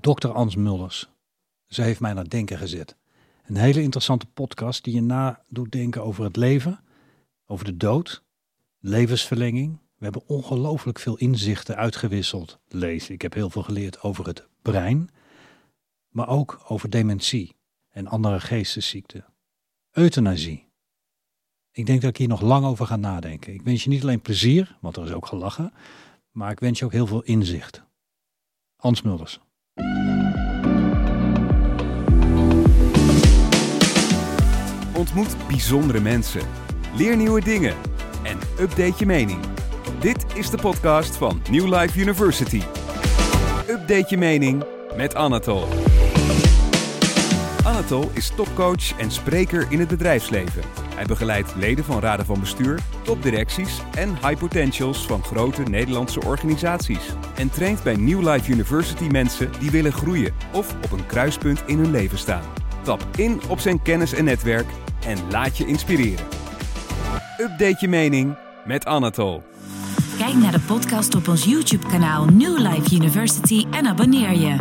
Dr. Ans Mulders. Ze heeft mij naar denken gezet. Een hele interessante podcast die je na doet denken over het leven, over de dood, levensverlenging. We hebben ongelooflijk veel inzichten uitgewisseld. Lees, ik heb heel veel geleerd over het brein, maar ook over dementie en andere geestesziekten. Euthanasie. Ik denk dat ik hier nog lang over ga nadenken. Ik wens je niet alleen plezier, want er is ook gelachen, maar ik wens je ook heel veel inzicht. Hans Mulders. Ontmoet bijzondere mensen. Leer nieuwe dingen. En update je mening. Dit is de podcast van New Life University. Update je mening met Anatol. Anatol is topcoach en spreker in het bedrijfsleven. Hij begeleidt leden van raden van bestuur, topdirecties en high potentials van grote Nederlandse organisaties. En traint bij New Life University mensen die willen groeien of op een kruispunt in hun leven staan. Tap in op zijn kennis en netwerk en laat je inspireren. Update je mening met Anatol. Kijk naar de podcast op ons YouTube-kanaal New Life University en abonneer je.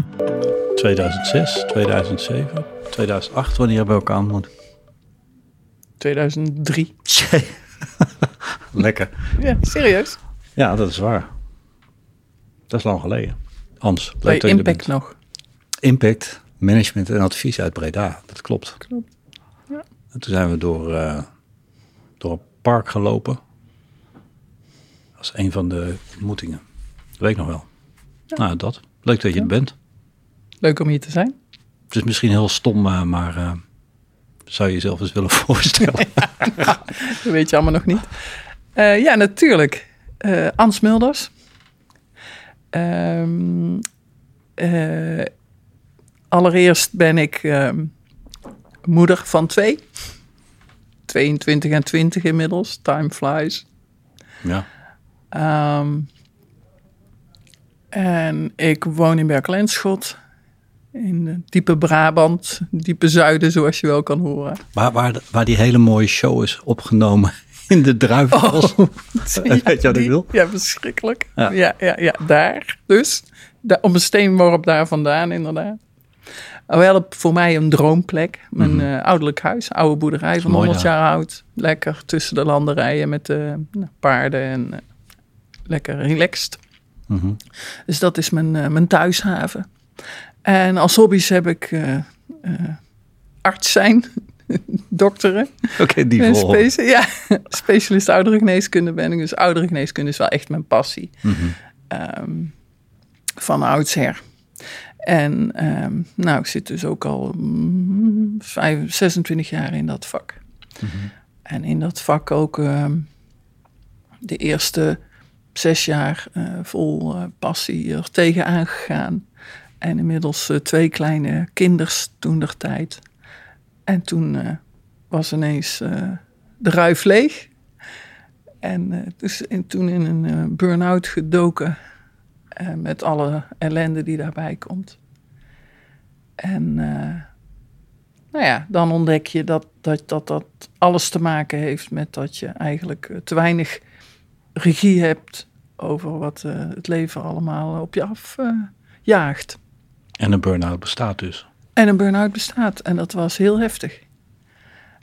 2006, 2007, 2008, wanneer hebben we elkaar ontmoet? 2003. Lekker. Ja, serieus? Ja, dat is waar. Dat is lang geleden. Hans, leuk dat Impact nog. Impact, management en advies uit Breda. Dat klopt. Klopt. Ja. En toen zijn we door, eh, door een park gelopen. Dat is een van de ontmoetingen. Dat weet ik nog wel. Nou, dat. Leuk dat je er bent. Leuk om hier te zijn. Het is misschien heel stom, eh, maar eh, zou je jezelf eens willen voorstellen? Dat weet je allemaal nog niet. Eh, ja, natuurlijk. Eh Ans Mulders. Ehm, eh, allereerst ben ik ehm, moeder van twee. 22 en 20 inmiddels. Time flies. ja. Ehm, en ik woon in Berkel en Schot. In de diepe Brabant, diepe zuiden, zoals je wel kan horen. Waar, waar, waar die hele mooie show is opgenomen in de druivenbos. Weet je wat ik Die- wil? Ja, verschrikkelijk. Ja. Ja, ja, ja, daar. Dus, op een steenworp daar vandaan, inderdaad. Oh, Wel voor mij een droomplek. Mijn eh, ouderlijk huis, oude boerderij van Mooi 100 daar. jaar oud. Lekker tussen de landerijen met de nou, paarden en eh, lekker relaxed. Mhm. Dus dat is mijn, eh, mijn thuishaven. En als hobby's heb ik eh, eh, arts zijn, dokteren. Oké, die vol. ja, specialist ouderengeneeskunde ben ik. Dus ouderengeneeskunde is wel echt mijn passie. Mhm. Ehm, van oudsher. En ehm, nou, ik zit dus ook al mm, vijf- 26 jaar in dat vak. En in dat vak ook ehm, de eerste zes jaar eh, vol passie er tegenaan gegaan. En inmiddels eh, twee kleine kinders toen der tijd. En toen eh, was ineens eh, de ruif leeg. En dus in, toen in een burn-out gedoken. met alle ellende die daarbij komt. En nou ja, dan ontdek je dat dat, dat dat alles te maken heeft met dat je eigenlijk te weinig regie hebt over wat het leven allemaal op je af eh, jaagt. En een burn-out bestaat dus. En een burn-out bestaat. En dat was heel heftig.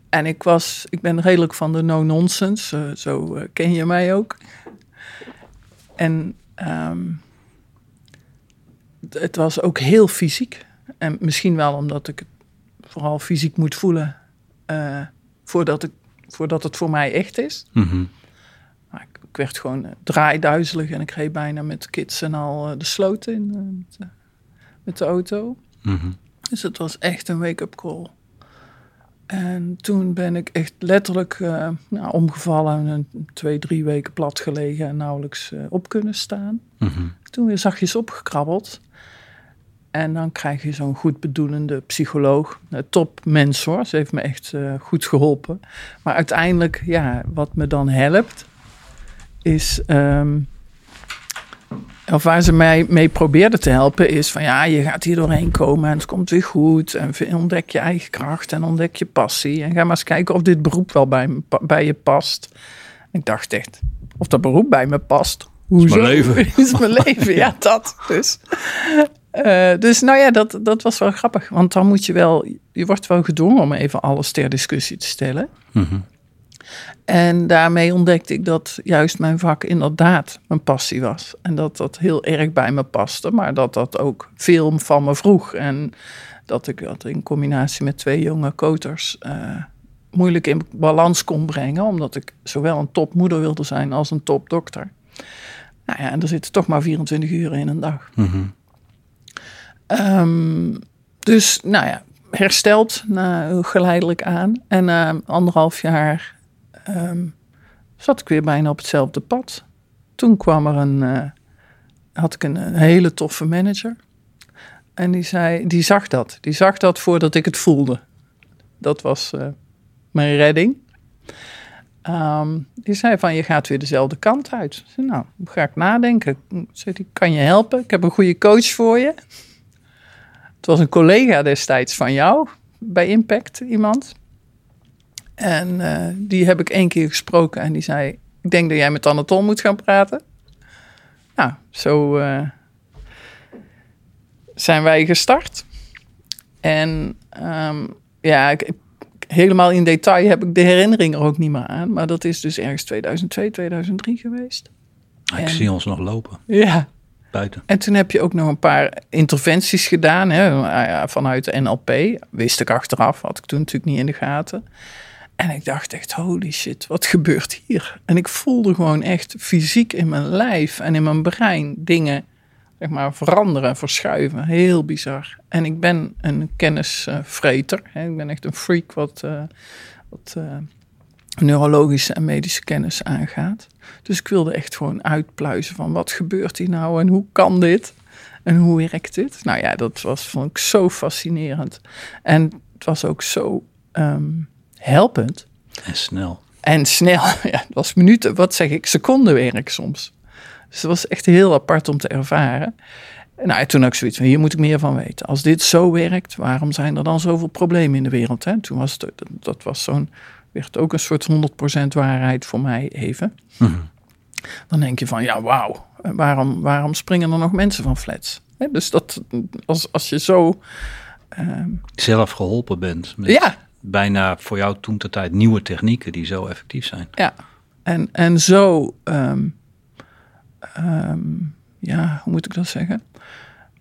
En ik was, ik ben redelijk van de no-nonsense. eh, zo eh, ken je mij ook. En ehm, het was ook heel fysiek. En misschien wel omdat ik het vooral fysiek moet voelen. eh, voordat, ik, voordat het voor mij echt is. Mhm. Maar ik, ik werd gewoon draaiduizelig. En ik reed bijna met kids en al de sloot in. Met, de auto. Mhm. Dus het was echt een wake-up call. En toen ben ik echt letterlijk eh, nou, omgevallen. En twee, drie weken plat gelegen en nauwelijks eh, op kunnen staan. Mhm. Toen weer zachtjes opgekrabbeld. En dan krijg je zo'n goed bedoelende psycholoog. Een topmens hoor, ze heeft me echt eh, goed geholpen. Maar uiteindelijk, ja, wat me dan helpt, is... ehm, of waar ze mij mee probeerde te helpen is van ja, je gaat hier doorheen komen en het komt weer goed. En ontdek je eigen kracht en ontdek je passie. En ga maar eens kijken of dit beroep wel bij, me, bij je past. Ik dacht echt, of dat beroep bij me past. Hoezo? mijn leven. is mijn leven, ja, dat dus. Eh, dus nou ja, dat, dat was wel grappig. Want dan moet je wel, je wordt wel gedwongen om even alles ter discussie te stellen. Mhm. En daarmee ontdekte ik dat juist mijn vak inderdaad mijn passie was. En dat dat heel erg bij me paste, maar dat dat ook veel van me vroeg. En dat ik dat in combinatie met twee jonge koters eh, moeilijk in balans kon brengen. Omdat ik zowel een topmoeder wilde zijn als een topdokter. Nou ja, en er zitten toch maar 24 uur in een dag. Mhm. Ehm, dus, nou ja, hersteld na, geleidelijk aan. En na anderhalf jaar ehm, zat ik weer bijna op hetzelfde pad. Toen kwam er een, eh, had ik een, hele toffe manager. En die, zei, die zag dat. Die zag dat voordat ik het voelde. Dat was eh, mijn redding. Ehm, die zei van, je gaat weer dezelfde kant uit. Ik zei, nou, ga ik nadenken. Zei, die, kan je helpen? Ik heb een goede coach voor je. Het was een collega destijds van jou, bij Impact, iemand. En eh, die heb ik één keer gesproken en die zei... ik denk dat jij met Anatol moet gaan praten. Nou, zo eh, zijn wij gestart. En ehm, ja, ik, helemaal in detail heb ik de herinnering er ook niet meer aan. Maar dat is dus ergens 2002, 2003 geweest. Ah, Ik En- zie ons nog lopen Ja, buiten. en toen heb je ook nog een paar interventies gedaan hè, ja, vanuit de NLP. Wist ik achteraf, had ik toen natuurlijk niet in de gaten. En ik dacht echt, holy shit, wat gebeurt hier? En ik voelde gewoon echt fysiek in mijn lijf en in mijn brein dingen zeg maar, veranderen, verschuiven. Heel bizar. En ik ben een kennisvreter. Ik ben echt een freak wat, eh, wat eh, neurologische en medische kennis aangaat. Dus ik wilde echt gewoon uitpluizen van wat gebeurt hier nou en hoe kan dit? En hoe werkt dit? Nou ja, dat was, vond ik zo fascinerend. En het was ook zo ehm, helpend. En snel. En snel, ja, het was minuten, wat zeg ik, secondenwerk soms. Dus het was echt heel apart om te ervaren. En Nou, toen ik zoiets van, hier moet ik meer van weten. Als dit zo werkt, waarom zijn er dan zoveel problemen in de wereld? Hè? Toen was het, dat was zo'n, werd ook een soort 100% waarheid voor mij even. Mhm. Dan denk je van, ja, wauw, waarom, waarom springen er nog mensen van flats? Hè, Dus dat, als, als je zo, ehm, Zelf geholpen bent met ja, bijna voor jou toen de tijd nieuwe technieken die zo effectief zijn. Ja, en, en zo, ehm, ehm, ja, hoe moet ik dat zeggen?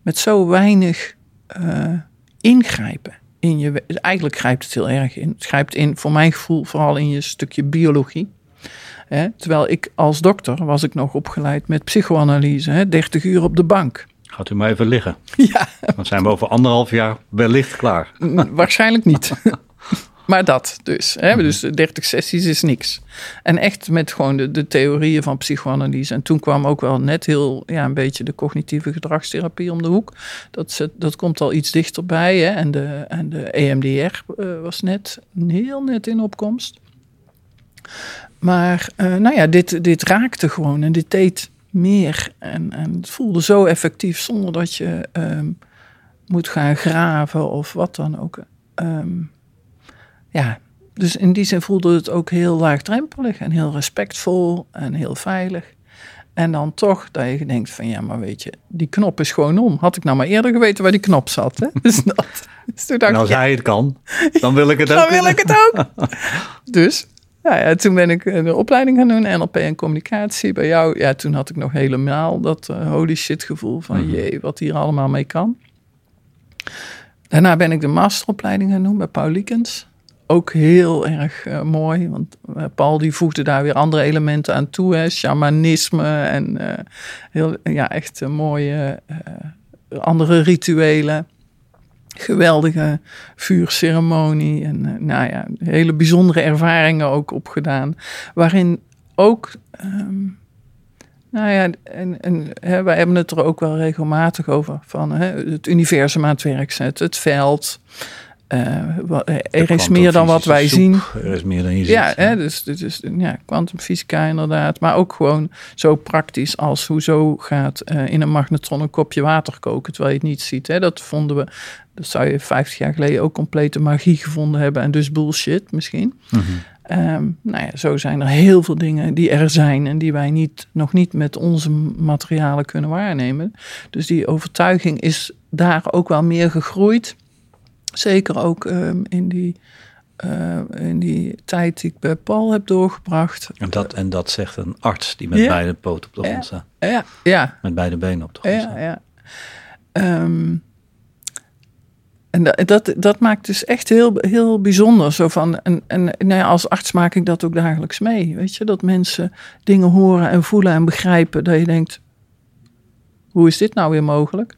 Met zo weinig eh, ingrijpen in je. Eigenlijk grijpt het heel erg in. Het grijpt in, voor mijn gevoel, vooral in je stukje biologie. Hè? Terwijl ik als dokter was ik nog opgeleid met psychoanalyse, hè? 30 uur op de bank. Gaat u maar even liggen. Ja, Dan zijn we over anderhalf jaar wellicht klaar. Waarschijnlijk niet. maar dat dus. Hè? Dus de 30 sessies is niks. En echt met gewoon de, de theorieën van psychoanalyse. En toen kwam ook wel net heel, ja, een beetje de cognitieve gedragstherapie om de hoek. Dat, dat komt al iets dichterbij. Hè? En, de, en de EMDR eh, was net heel net in opkomst. Maar eh, nou ja, dit, dit raakte gewoon en dit deed meer. En, en het voelde zo effectief zonder dat je ehm, moet gaan graven of wat dan ook. Ehm, ja, dus in die zin voelde het ook heel laagdrempelig en heel respectvol en heel veilig. En dan toch dat je denkt van ja, maar weet je, die knop is gewoon om. Had ik nou maar eerder geweten waar die knop zat. Hè? Dus, dat, dus toen dacht ik, als ja, hij het kan, dan wil ik het ook. dan wil ik het ook. dus ja, ja, toen ben ik een opleiding gaan doen, NLP en communicatie bij jou. Ja, toen had ik nog helemaal dat eh, holy shit gevoel van jee, wat hier allemaal mee kan. Daarna ben ik de masteropleiding gaan doen bij Paul Liekens. Ook heel erg eh, mooi, want eh, Paul die voegde daar weer andere elementen aan toe. Hè, shamanisme en eh, heel, ja, echt mooie andere rituelen geweldige vuurceremonie. En nou ja, hele bijzondere ervaringen ook opgedaan. Waarin ook, ehm, nou ja, en, en, hè, wij hebben het er ook wel regelmatig over. Van hè, het universum aan het werk zetten, het veld. Eh, wa- er is meer dan wat wij zien. Er is meer dan je ziet. Ja, hè, dus, dus, dus ja, kwantumfysica inderdaad. Maar ook gewoon zo praktisch als hoezo gaat eh, in een magnetron een kopje water koken terwijl je het niet ziet. Hè. Dat vonden we, dat zou je 50 jaar geleden ook complete magie gevonden hebben en dus bullshit misschien. Mhm. Ehm, nou ja, zo zijn er heel veel dingen die er zijn en die wij niet, nog niet met onze materialen kunnen waarnemen. Dus die overtuiging is daar ook wel meer gegroeid. Zeker ook ehm, in, die, eh, in die tijd die ik bij Paul heb doorgebracht. En dat, en dat zegt een arts die met beide poten op de grond staat. Ja, ja. Met beide benen op de grond staat. Ja, ja. Ehm, en dat, dat, dat maakt dus echt heel, heel bijzonder. Zo van, en en nou ja, als arts maak ik dat ook dagelijks mee. Weet je, dat mensen dingen horen en voelen en begrijpen. Dat je denkt, hoe is dit nou weer mogelijk?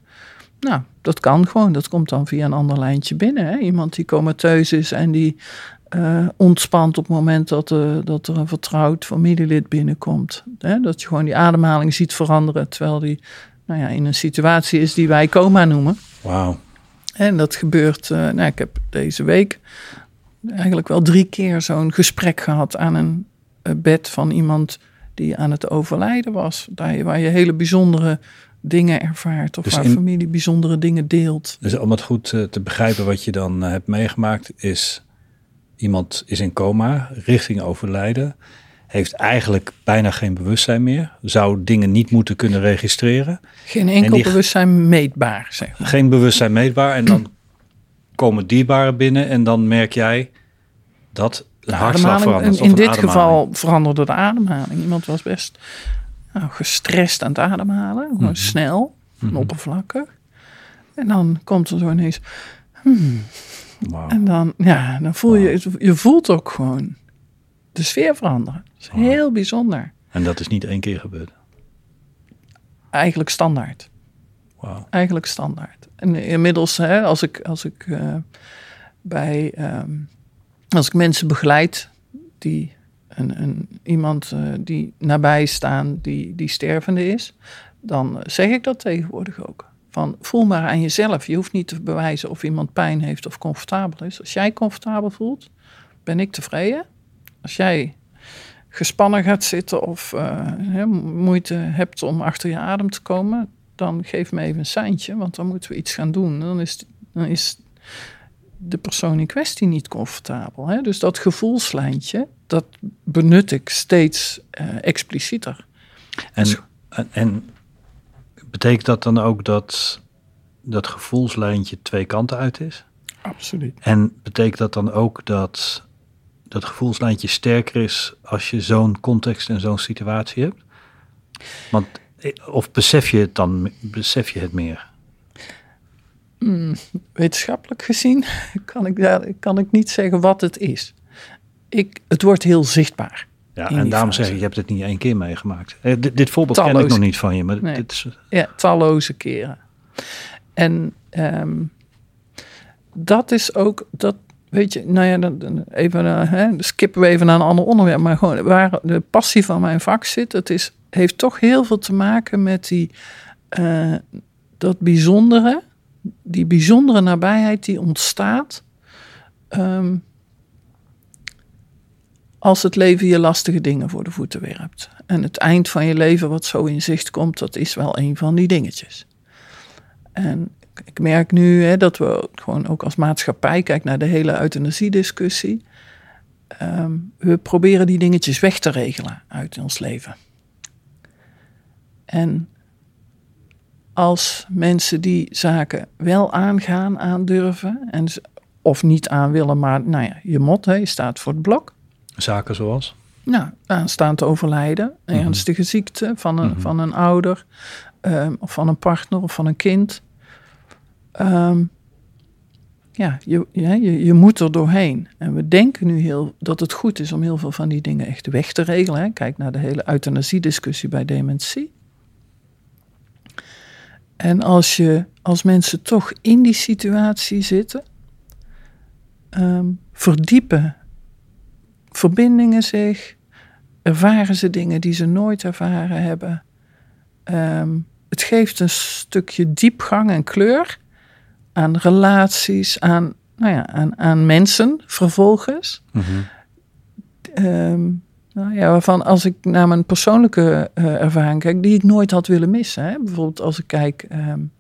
Nou, dat kan gewoon. Dat komt dan via een ander lijntje binnen. Hè? Iemand die comateus is en die uh, ontspant op het moment dat, uh, dat er een vertrouwd familielid binnenkomt. Hè? Dat je gewoon die ademhaling ziet veranderen. Terwijl die nou ja, in een situatie is die wij coma noemen. Wauw. En dat gebeurt, uh, nou, ik heb deze week eigenlijk wel drie keer zo'n gesprek gehad aan een bed van iemand die aan het overlijden was. Daar waar je hele bijzondere dingen ervaart of dus waar in, familie bijzondere dingen deelt. Dus om het goed uh, te begrijpen wat je dan uh, hebt meegemaakt is iemand is in coma richting overlijden, heeft eigenlijk bijna geen bewustzijn meer, zou dingen niet moeten kunnen registreren. Geen enkel bewustzijn meetbaar, zeg maar. Geen bewustzijn meetbaar en dan komen dierbaren binnen en dan merk jij dat de hartslag verandert. In, in dit geval veranderde de ademhaling. Iemand was best nou, gestrest aan het ademhalen. Gewoon mm -hmm. snel en mm -hmm. oppervlakkig. En dan komt er zo ineens... Hmm. Wow. En dan, ja, dan voel je... Je voelt ook gewoon de sfeer veranderen. Dat is wow. heel bijzonder. En dat is niet één keer gebeurd? Eigenlijk standaard. Wow. Eigenlijk standaard. En inmiddels, hè, als ik, als ik uh, bij... Um, als ik mensen begeleid die iemand uh, die nabij staan, die, die stervende is, dan zeg ik dat tegenwoordig ook. Van voel maar aan jezelf. Je hoeft niet te bewijzen of iemand pijn heeft of comfortabel is. Als jij comfortabel voelt, ben ik tevreden. Als jij gespannen gaat zitten of uh, moeite hebt om achter je adem te komen, dan geef me even een seintje, want dan moeten we iets gaan doen. Dan is, dan is de persoon in kwestie niet comfortabel. Hè? Dus dat gevoelslijntje, dat benut ik steeds uh, explicieter. En, dus, en, en, betekent dat dan ook dat dat gevoelslijntje twee kanten uit is? Absoluut. En betekent dat dan ook dat dat gevoelslijntje sterker is als je zo'n context en zo'n situatie hebt? Want, eh, of besef je het dan, besef je het meer? Hmm, wetenschappelijk gezien kan ik, kan ik niet zeggen wat het is. Ik, het wordt heel zichtbaar. Ja, en daarom zeg ik, je hebt het niet één keer meegemaakt. Eh, dit, dit voorbeeld talloze, ken ik nog niet van je, maar nee. dit is... Ja, talloze keren. En um, dat is ook, dat, weet je, nou ja, dan, even, uh, hè, skippen we even naar een ander onderwerp, maar gewoon waar de passie van mijn vak zit, het is, heeft toch heel veel te maken met die, uh, dat bijzondere, die bijzondere nabijheid die ontstaat um, als het leven je lastige dingen voor de voeten werpt. En het eind van je leven wat zo in zicht komt, dat is wel een van die dingetjes. En ik merk nu hè, dat we gewoon ook als maatschappij, kijk naar de hele euthanasiediscussie, um, we proberen die dingetjes weg te regelen uit ons leven. En als mensen die zaken wel aangaan, aandurven, en, of niet aan willen, maar nou ja, je mot, je staat voor het blok. Zaken zoals? Nou, aanstaan te overlijden, een mm-hmm. ernstige ziekte van een, mm-hmm. van een ouder, um, of van een partner of van een kind. Um, ja, je, ja je, je, moet er doorheen. En we denken nu heel dat het goed is om heel veel van die dingen echt weg te regelen. Hè. Kijk naar de hele euthanasiediscussie bij dementie. En als, je, als mensen toch in die situatie zitten, um, verdiepen verbindingen zich, ervaren ze dingen die ze nooit ervaren hebben. Um, het geeft een stukje diepgang en kleur aan relaties, aan, nou ja, aan, aan mensen vervolgens. Mm -hmm. um, nou ja, waarvan als ik naar mijn persoonlijke uh, ervaring kijk, die ik nooit had willen missen. Hè? Bijvoorbeeld als ik kijk um,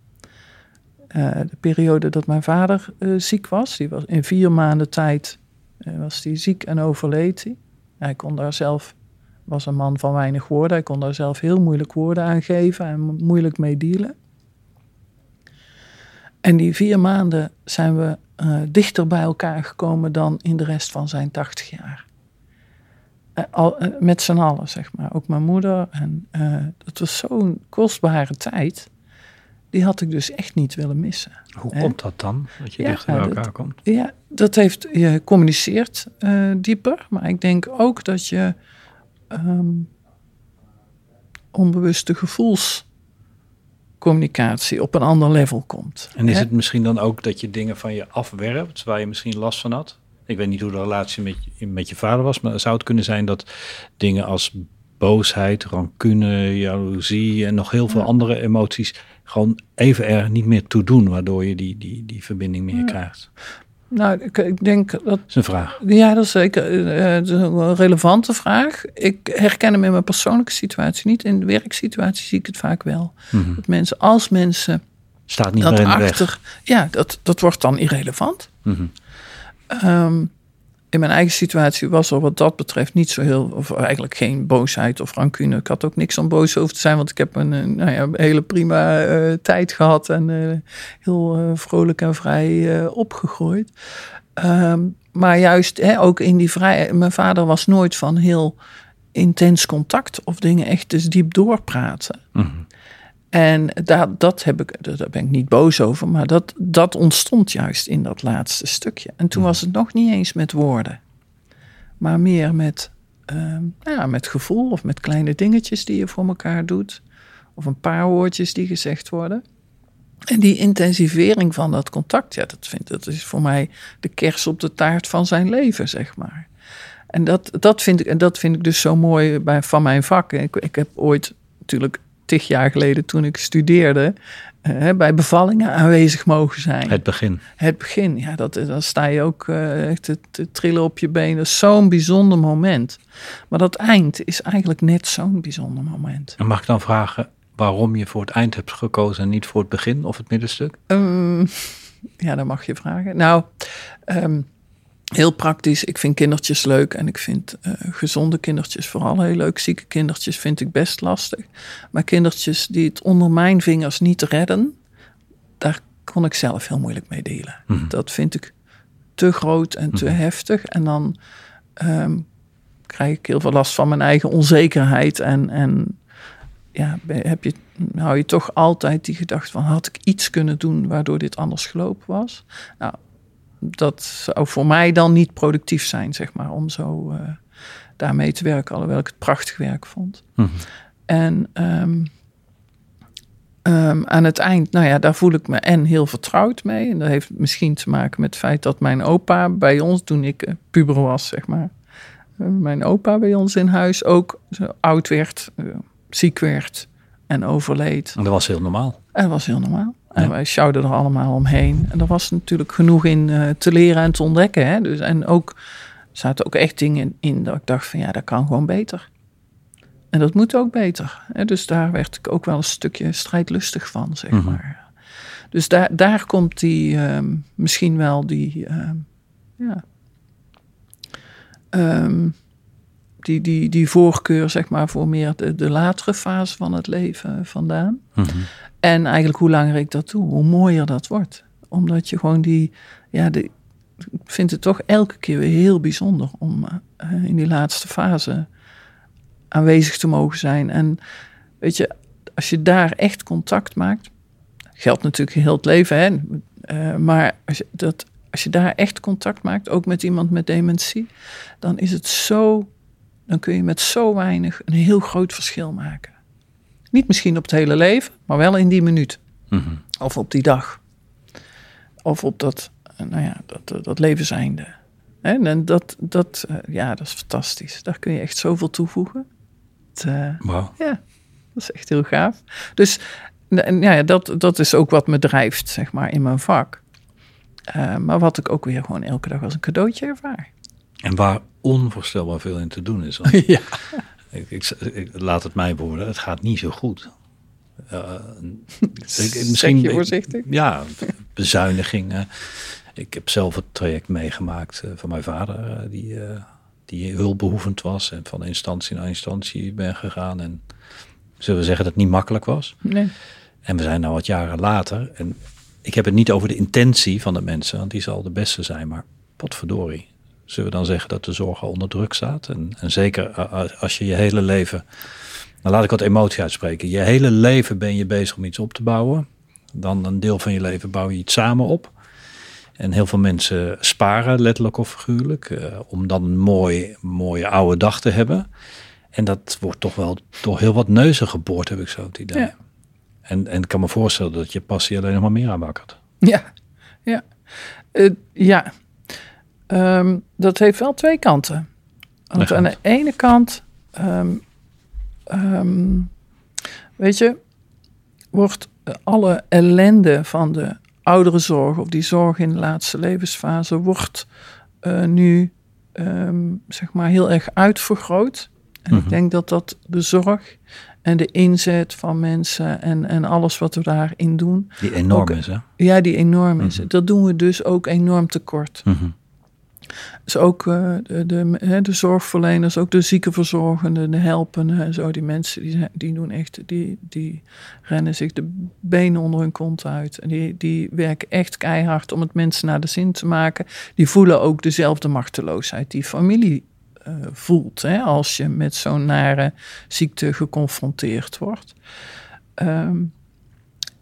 uh, de periode dat mijn vader uh, ziek was. Die was in vier maanden tijd eh, was hij ziek en overleed hij. Hij kon daar zelf, was een man van weinig woorden, hij kon daar zelf heel moeilijk woorden aan geven en moeilijk mee dealen. En die vier maanden zijn we uh, dichter bij elkaar gekomen dan in de rest van zijn 80 jaar. Uh, al, met z'n allen, zeg maar. Ook mijn moeder. En dat was zo'n kostbare tijd. Die had ik dus echt niet willen missen. Hoe komt dat dan, dat je ja, dichter bij elkaar dat, komt? Ja, dat heeft, je communiceert dieper. Maar ik denk ook dat je um, onbewuste gevoels communicatie op een ander level komt. En is hè? het misschien dan ook dat je dingen van je afwerpt waar je misschien last van had? Ik weet niet hoe de relatie met je, met je vader was, maar zou het kunnen zijn dat dingen als boosheid, rancune, jaloezie en nog heel veel Ja. andere emoties gewoon even er niet meer toe doen, waardoor je die, die, die verbinding meer Ja. krijgt? Nou, ik, ik denk dat Dat is een vraag. Ja, dat is zeker eh, is een relevante vraag. Ik herken hem in mijn persoonlijke situatie niet. In de werksituatie zie ik het vaak wel. Mhm. Dat mensen, als mensen Staat niet dat meer in de weg. achter... Ja, dat, dat wordt dan irrelevant. Ehm, in mijn eigen situatie was er wat dat betreft niet zo heel... of eigenlijk geen boosheid of rancune. Ik had ook niks om boos over te zijn... want ik heb een, nou ja, hele prima eh, tijd gehad... en eh, heel eh, vrolijk en vrij opgegroeid. Ehm, maar juist hè, ook in die vrij... Mijn vader was nooit van heel intens contact... of dingen echt dus diep doorpraten. Mhm. En daar, dat heb ik, daar ben ik niet boos over, maar dat, dat ontstond juist in dat laatste stukje. En toen was het nog niet eens met woorden, maar meer met, ehm, ja, met gevoel of met kleine dingetjes die je voor elkaar doet. Of een paar woordjes die gezegd worden. En die intensivering van dat contact, ja, dat, vind, dat is voor mij de kers op de taart van zijn leven, zeg maar. En dat, dat, vind, ik, en dat vind ik dus zo mooi bij, van mijn vak. Ik, ik heb ooit natuurlijk tig jaar geleden toen ik studeerde... eh, bij bevallingen aanwezig mogen zijn. Het begin. Het begin, ja, dat, dan sta je ook eh, echt te, te trillen op je benen. Zo'n bijzonder moment. Maar dat eind is eigenlijk net zo'n bijzonder moment. En mag ik dan vragen waarom je voor het eind hebt gekozen en niet voor het begin of het middenstuk? Ehm, ja, dat mag je vragen. Nou, ehm, heel praktisch. Ik vind kindertjes leuk en ik vind eh, gezonde kindertjes vooral heel leuk. Zieke kindertjes vind ik best lastig. Maar kindertjes die het onder mijn vingers niet redden, daar kon ik zelf heel moeilijk mee delen. Mhm. Dat vind ik te groot en te Mhm. heftig. En dan ehm, krijg ik heel veel last van mijn eigen onzekerheid. En, en ja, heb je, hou je toch altijd die gedachte van... had ik iets kunnen doen waardoor dit anders gelopen was? Nou, dat zou voor mij dan niet productief zijn, zeg maar... om zo eh, daarmee te werken, alhoewel ik het prachtig werk vond. Mhm. En ehm, ehm, aan het eind, nou ja, daar voel ik me en heel vertrouwd mee. En dat heeft misschien te maken met het feit dat mijn opa bij ons, toen ik eh, puber was, zeg maar, eh, mijn opa bij ons in huis ook oud werd, ziek werd en overleed. En dat was heel normaal. En dat was heel normaal. En wij sjouwden er allemaal omheen. En er was natuurlijk genoeg in eh, te leren en te ontdekken. Hè? Dus, en ook zaten ook echt dingen in dat ik dacht van ja, dat kan gewoon beter. En dat moet ook beter. Hè? Dus daar werd ik ook wel een stukje strijdlustig van, zeg Mhm. maar. Dus daar, daar komt die ehm, misschien wel die, ehm, ja, Ehm, die, die, die voorkeur, zeg maar, voor meer de, de latere fase van het leven vandaan. Mhm. En eigenlijk hoe langer ik dat doe, hoe mooier dat wordt. Omdat je gewoon die, ja, de, ik vind het toch elke keer weer heel bijzonder om eh, in die laatste fase aanwezig te mogen zijn. En weet je, als je daar echt contact maakt, geldt natuurlijk heel het leven, hè? Eh, maar als je, dat, als je daar echt contact maakt, ook met iemand met dementie, dan is het zo, dan kun je met zo weinig een heel groot verschil maken. Niet misschien op het hele leven, maar wel in die minuut. Mhm. Of op die dag. Of op dat, eh, nou ja, dat, dat levenseinde. En dat, dat, eh, ja, dat is fantastisch. Daar kun je echt zoveel toevoegen. Eh, Wauw. ja, dat is echt heel gaaf. Dus ja, dat, dat is ook wat me drijft, zeg maar, in mijn vak. Eh, maar wat ik ook weer gewoon elke dag als een cadeautje ervaar. En waar onvoorstelbaar veel in te doen is. Ja. ik, ik, ik- laat het mij worden, het gaat niet zo goed. Eh, ik- Zeg je voorzichtig? Ja, bezuinigingen. Ik heb zelf het traject meegemaakt van mijn vader, die, die hulpbehoevend was. En van instantie naar instantie ben gegaan. En zullen we zeggen dat het niet makkelijk was. Nee. En we zijn nou wat jaren later. En ik heb het niet over de intentie van de mensen, want die zal de beste zijn. Maar potverdorie, zullen we dan zeggen dat de zorg al onder druk staat? En, en zeker als je je hele leven, nou laat ik wat emotie uitspreken. Je hele leven ben je bezig om iets op te bouwen. Dan een deel van je leven bouw je iets samen op. En heel veel mensen sparen, letterlijk of figuurlijk, uh, om dan een mooi, mooie oude dag te hebben. En dat wordt toch wel door heel wat neuzen geboord, heb ik zo het idee. Ja. En, en ik kan me voorstellen dat je passie alleen nog maar meer aanwakkert. Ja, ja. Uh, ja. Um, dat heeft wel twee kanten. Want aan de ene kant, um, um, weet je, wordt alle ellende van de ouderenzorg of die zorg in de laatste levensfase, wordt uh, nu zeg maar heel erg uitvergroot. En ik denk dat dat de zorg en de inzet van mensen en, en alles wat we daarin doen. Die enorm is, hè? Ja, die enorm is. Dat doen we dus ook enorm tekort. Dus ook uh, de, de, zorgverleners, ook de ziekenverzorgenden, de helpenden en zo. Die mensen die, die doen echt, die, die rennen zich de benen onder hun kont uit. En die, die werken echt keihard om het mensen naar de zin te maken. Die voelen ook dezelfde machteloosheid die familie uh, voelt hè, als je met zo'n nare ziekte geconfronteerd wordt. Um,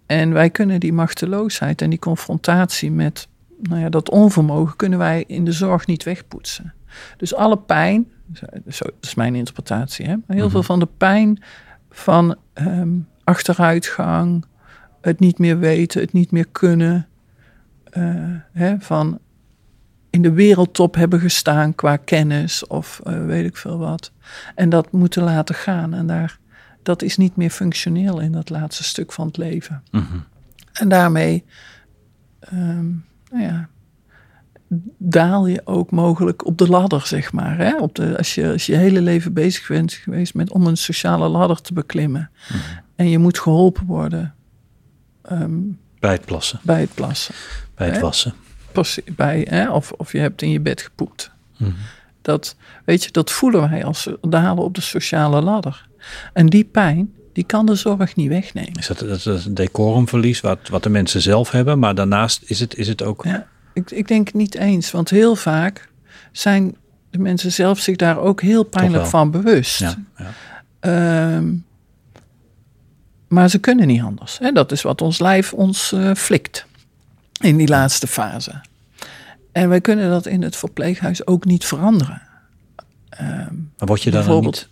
en wij kunnen die machteloosheid en die confrontatie met nou ja, dat onvermogen kunnen wij in de zorg niet wegpoetsen. Dus alle pijn, zo, dat is mijn interpretatie, hè, maar heel veel van de pijn van um, achteruitgang, het niet meer weten, het niet meer kunnen, uh, hè, van in de wereldtop hebben gestaan qua kennis of uh, weet ik veel wat. En dat moeten laten gaan. En daar, dat is niet meer functioneel in dat laatste stuk van het leven. Mm -hmm. En daarmee, um, nou ja, daal je ook mogelijk op de ladder, zeg maar. Hè? Op de, als, je, als je hele leven bezig bent geweest met om een sociale ladder te beklimmen. Mhm. En je moet geholpen worden. Um, bij het plassen. Bij het plassen. Bij het hè? wassen. bij, hè? Of, of je hebt in je bed gepoept. -hmm. Dat, weet je, dat voelen wij als dalen op de sociale ladder. En die pijn, die kan de zorg niet wegnemen. Is dat, dat is een decorumverlies wat, wat de mensen zelf hebben, maar daarnaast is het, is het ook. Ja, ik, ik denk niet eens, want heel vaak zijn de mensen zelf zich daar ook heel pijnlijk van bewust. Ja, ja. Um, maar ze kunnen niet anders. Hè? Dat is wat ons lijf ons uh, flikt in die laatste fase. En wij kunnen dat in het verpleeghuis ook niet veranderen. Um, maar word je dan niet,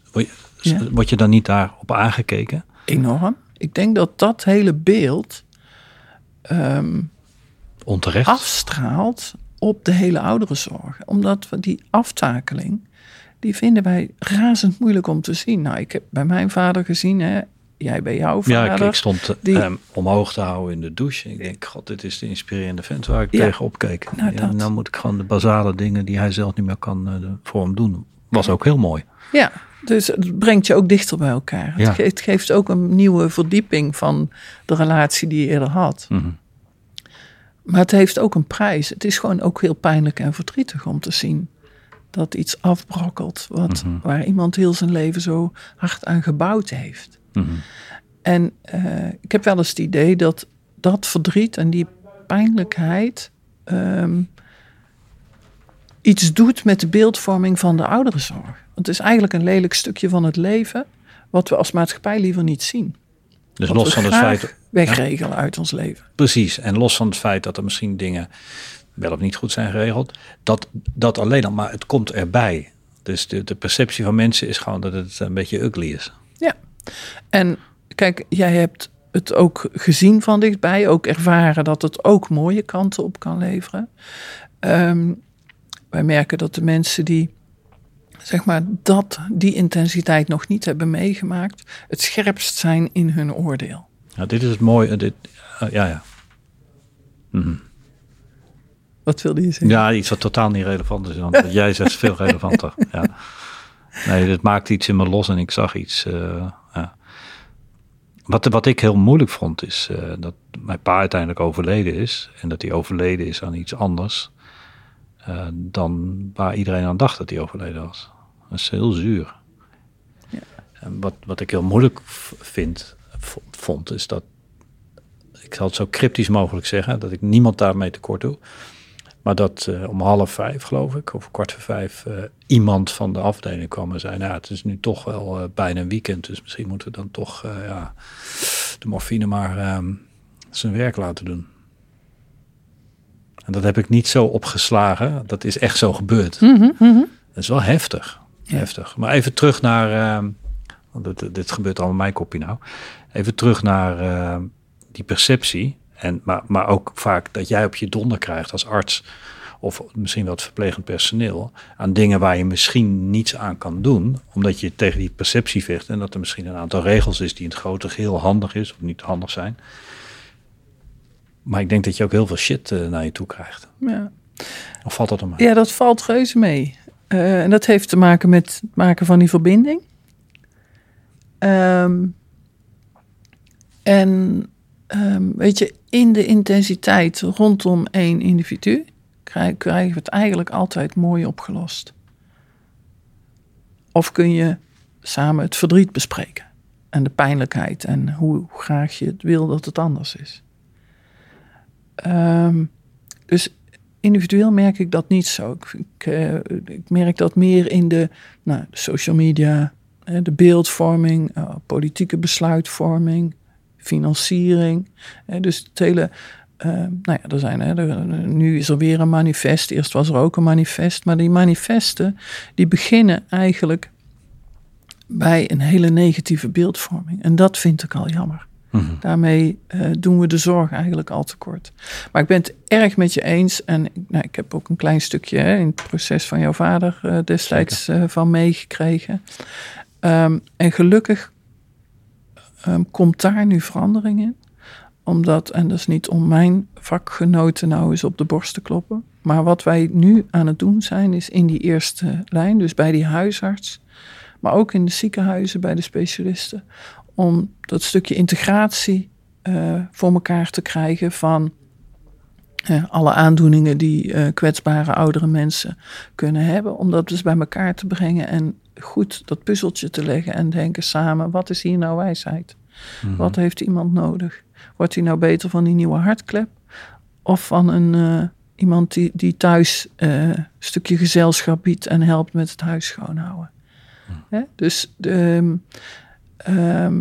ja. word je dan niet daarop aangekeken? Enorm. Ik denk dat dat hele beeld um, onterecht afstraalt op de hele ouderenzorg. Omdat we die aftakeling, die vinden wij razend moeilijk om te zien. Nou, ik heb bij mijn vader gezien, hè, jij bij jouw vader. Ja, ik, ik stond die... hem omhoog te houden in de douche. Ik denk, god, dit is de inspirerende vent waar ik ja. tegen opkeek. Nou, ja, nou moet ik gewoon de basale dingen die hij zelf niet meer kan uh, voor hem doen. Was ook heel mooi. Ja, dus het brengt je ook dichter bij elkaar. Ja. Het, geeft, ook een nieuwe verdieping van de relatie die je eerder had. Mm -hmm. Maar het heeft ook een prijs. Het is gewoon ook heel pijnlijk en verdrietig om te zien dat iets afbrokkelt. Wat, Mhm. mm -hmm. Waar iemand heel zijn leven zo hard aan gebouwd heeft. Mm -hmm. En uh, ik heb wel eens het idee dat dat verdriet en die pijnlijkheid um, iets doet met de beeldvorming van de ouderenzorg. Want het is eigenlijk een lelijk stukje van het leven wat we als maatschappij liever niet zien. Dus wat los van het feit. Wegregelen ja. uit ons leven. Precies. En los van het feit dat er misschien dingen wel of niet goed zijn geregeld. Dat, dat alleen al, maar het komt erbij. Dus de, de perceptie van mensen is gewoon dat het een beetje ugly is. Ja. En kijk, jij hebt het ook gezien van dichtbij, ook ervaren dat het ook mooie kanten op kan leveren. Um, wij merken dat de mensen die zeg maar dat die intensiteit nog niet hebben meegemaakt, het scherpst zijn in hun oordeel. Ja, dit is het mooie. Dit, uh, ja, ja. Mm -hmm. Wat wilde je zeggen? Ja, iets wat totaal niet relevant is. Want wat jij zegt is veel relevanter. Ja. Nee, dit maakte iets in me los en ik zag iets. Uh, ja. wat, wat ik heel moeilijk vond is eh, dat mijn pa uiteindelijk overleden is. En dat hij overleden is aan iets anders eh, dan waar iedereen aan dacht dat hij overleden was. Dat is heel zuur. Ja. En wat, wat ik heel moeilijk vind, vond, is dat... Ik zal het zo cryptisch mogelijk zeggen, dat ik niemand daarmee tekort doe. Maar dat eh, om half vijf, geloof ik, of kwart voor vijf, eh, iemand van de afdeling kwam en zei: Nou, het is nu toch wel eh, bijna een weekend, dus misschien moeten we dan toch ja, de morfine maar ehm, zijn werk laten doen. En dat heb ik niet zo opgeslagen. Dat is echt zo gebeurd. Mhm, mhm. Dat is wel heftig. Heftig. Maar even terug naar. ehm, want dit, dit gebeurt allemaal mijn kopje nou. Even terug naar ehm, die perceptie. En, maar, maar ook vaak dat jij op je donder krijgt als arts. Of misschien wel het verplegend personeel. Aan dingen waar je misschien niets aan kan doen. Omdat je tegen die perceptie vecht. En dat er misschien een aantal regels is die in het grote geheel handig is. Of niet handig zijn. Maar ik denk dat je ook heel veel shit eh, naar je toe krijgt. Ja. Of valt dat om ja, dat valt reuze mee. Eh, en dat heeft te maken met het maken van die verbinding. Ehm, en ehm, weet je, in de intensiteit rondom één individu krijg- krijgen we het eigenlijk altijd mooi opgelost. Of kun je samen het verdriet bespreken en de pijnlijkheid en hoe graag je het wil dat het anders is. Ehm, dus individueel merk ik dat niet zo. Ik, eh, ik merk dat meer in de, nou, de social media, de beeldvorming, eh, politieke besluitvorming, financiering. Dus het hele. eh, nou ja, er zijn, hè, er- nu is er weer een manifest. Eerst was er ook een manifest. Maar die manifesten die beginnen eigenlijk bij een hele negatieve beeldvorming. En dat vind ik al jammer. Mhm. Daarmee eh, doen we de zorg eigenlijk al te kort. Maar ik ben het erg met je eens. En nou, ik heb ook een klein stukje hè, in het proces van jouw vader eh, destijds eh, van meegekregen. Ehm, en gelukkig ehm, komt daar nu verandering in. Omdat, en dat is niet om mijn vakgenoten nou eens op de borst te kloppen. Maar wat wij nu aan het doen zijn, is in die eerste lijn, dus bij die huisarts. Maar ook in de ziekenhuizen bij de specialisten om dat stukje integratie eh, voor elkaar te krijgen van eh, alle aandoeningen die eh, kwetsbare oudere mensen kunnen hebben. Om dat dus bij elkaar te brengen en goed dat puzzeltje te leggen en denken samen, wat is hier nou wijsheid? Wat heeft iemand nodig? Wordt hij nou beter van die nieuwe hartklep? Of van een, iemand die, die thuis een stukje gezelschap biedt en helpt met het huis schoonhouden? Hè? Dus de, ehm, ehm,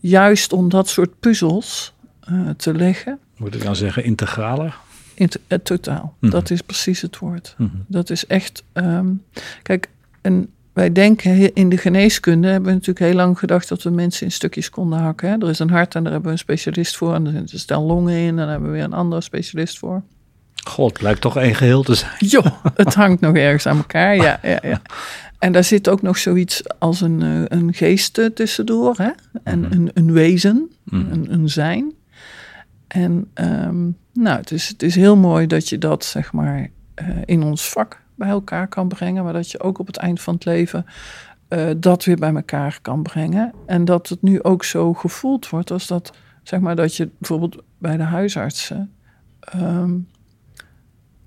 juist om dat soort puzzels eh, te leggen, Moet ik dan zeggen integraler? in het, het totaal. Mhm. Dat is precies het woord. Mhm. Dat is echt. ehm, kijk, en wij denken in de geneeskunde hebben we natuurlijk heel lang gedacht dat we mensen in stukjes konden hakken. Hè? Er is een hart en daar hebben we een specialist voor. En er stel longen in en daar hebben we weer een andere specialist voor. God, lijkt toch één geheel te zijn. Jo, het hangt nog ergens aan elkaar. Ja, ja, ja. En daar zit ook nog zoiets als een, eh, een geest eh, tussendoor. Hè? En Mhm. een, een wezen, Mhm. een, een zijn. En ehm, nou, het is, het is heel mooi dat je dat zeg maar eh, in ons vak bij elkaar kan brengen. Maar dat je ook op het eind van het leven dat weer bij elkaar kan brengen. En dat het nu ook zo gevoeld wordt als dat, zeg maar, dat je bijvoorbeeld bij de huisartsen ehm,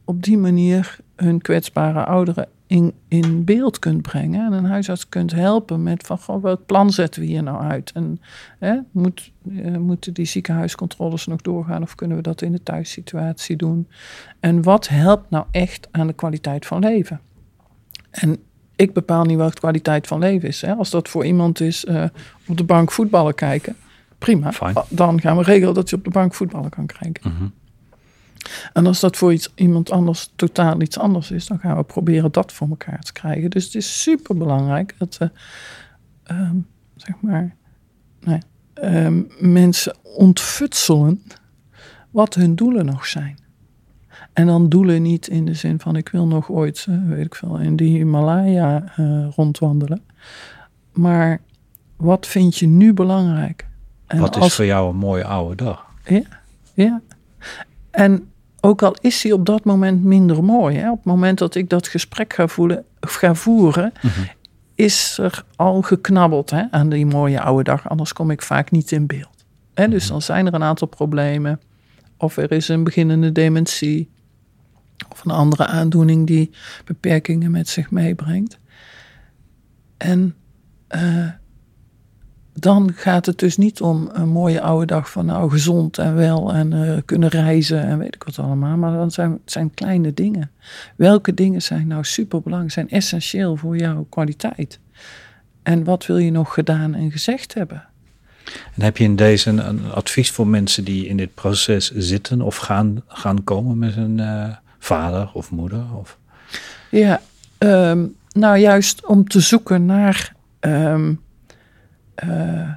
op die manier hun kwetsbare ouderen in, in beeld kunt brengen. En een huisarts kunt helpen met van, goh, welk plan zetten we hier nou uit? En hè, moet, eh, moeten die ziekenhuiscontroles nog doorgaan of kunnen we dat in de thuissituatie doen? En wat helpt nou echt aan de kwaliteit van leven? En ik bepaal niet wat kwaliteit van leven is. Hè. Als dat voor iemand is eh, op de bank voetballen kijken, prima. Dan gaan we regelen dat je op de bank voetballen kan kijken. Mhm. En als dat voor iets, iemand anders totaal iets anders is, dan gaan we proberen dat voor elkaar te krijgen. Dus het is super belangrijk dat we, ehm, zeg maar, nee, ehm, mensen ontfutselen wat hun doelen nog zijn. En dan doelen niet in de zin van ik wil nog ooit, eh, weet ik veel, in de Himalaya eh, rondwandelen. Maar wat vind je nu belangrijk? En Wat is als- voor jou een mooie oude dag? ja. En ook al is hij op dat moment minder mooi, hè, op het moment dat ik dat gesprek ga, voelen, of ga voeren, is er al geknabbeld hè, aan die mooie oude dag. Anders kom ik vaak niet in beeld. Hè, dus dan zijn er een aantal problemen. Of er is een beginnende dementie. Of een andere aandoening die beperkingen met zich meebrengt. En uh, dan gaat het dus niet om een mooie oude dag van nou gezond en wel en uh, kunnen reizen en weet ik wat allemaal. Maar dan zijn het zijn kleine dingen. Welke dingen zijn nou superbelangrijk, zijn essentieel voor jouw kwaliteit? En wat wil je nog gedaan en gezegd hebben? En heb je in deze een, advies voor mensen die in dit proces zitten of gaan, gaan komen met een uh, vader of moeder? Of? Ja, um, nou juist om te zoeken naar um, uh,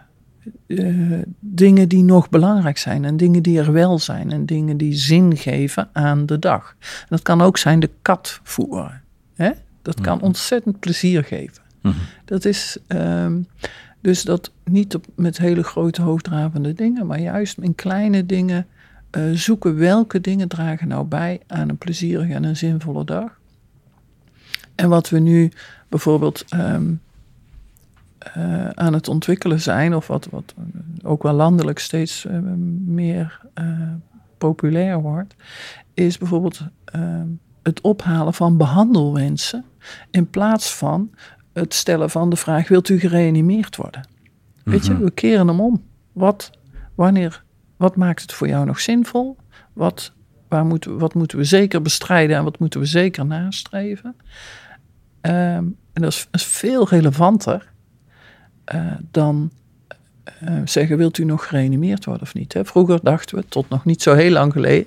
uh, dingen die nog belangrijk zijn en dingen die er wel zijn en dingen die zin geven aan de dag. En dat kan ook zijn de kat voeren. Hè? Dat kan ontzettend plezier geven. Mm -hmm. Dat is um, dus dat niet op, met hele grote hoofddravende dingen, maar juist in kleine dingen uh, zoeken welke dingen dragen nou bij aan een plezierige en een zinvolle dag. En wat we nu bijvoorbeeld um, uh, aan het ontwikkelen zijn, of wat, wat ook wel landelijk steeds uh, meer populair wordt, is bijvoorbeeld het ophalen van behandelwensen in plaats van het stellen van de vraag: wilt u gereanimeerd worden? Weet je, we keren hem om. Wat, wanneer, wat maakt het voor jou nog zinvol? Wat, waar moeten, wat moeten we zeker bestrijden en wat moeten we zeker nastreven? Um, en dat is, is, veel relevanter uh, dan uh, zeggen: wilt u nog gereanimeerd worden of niet? Hè? Vroeger dachten we, tot nog niet zo heel lang geleden,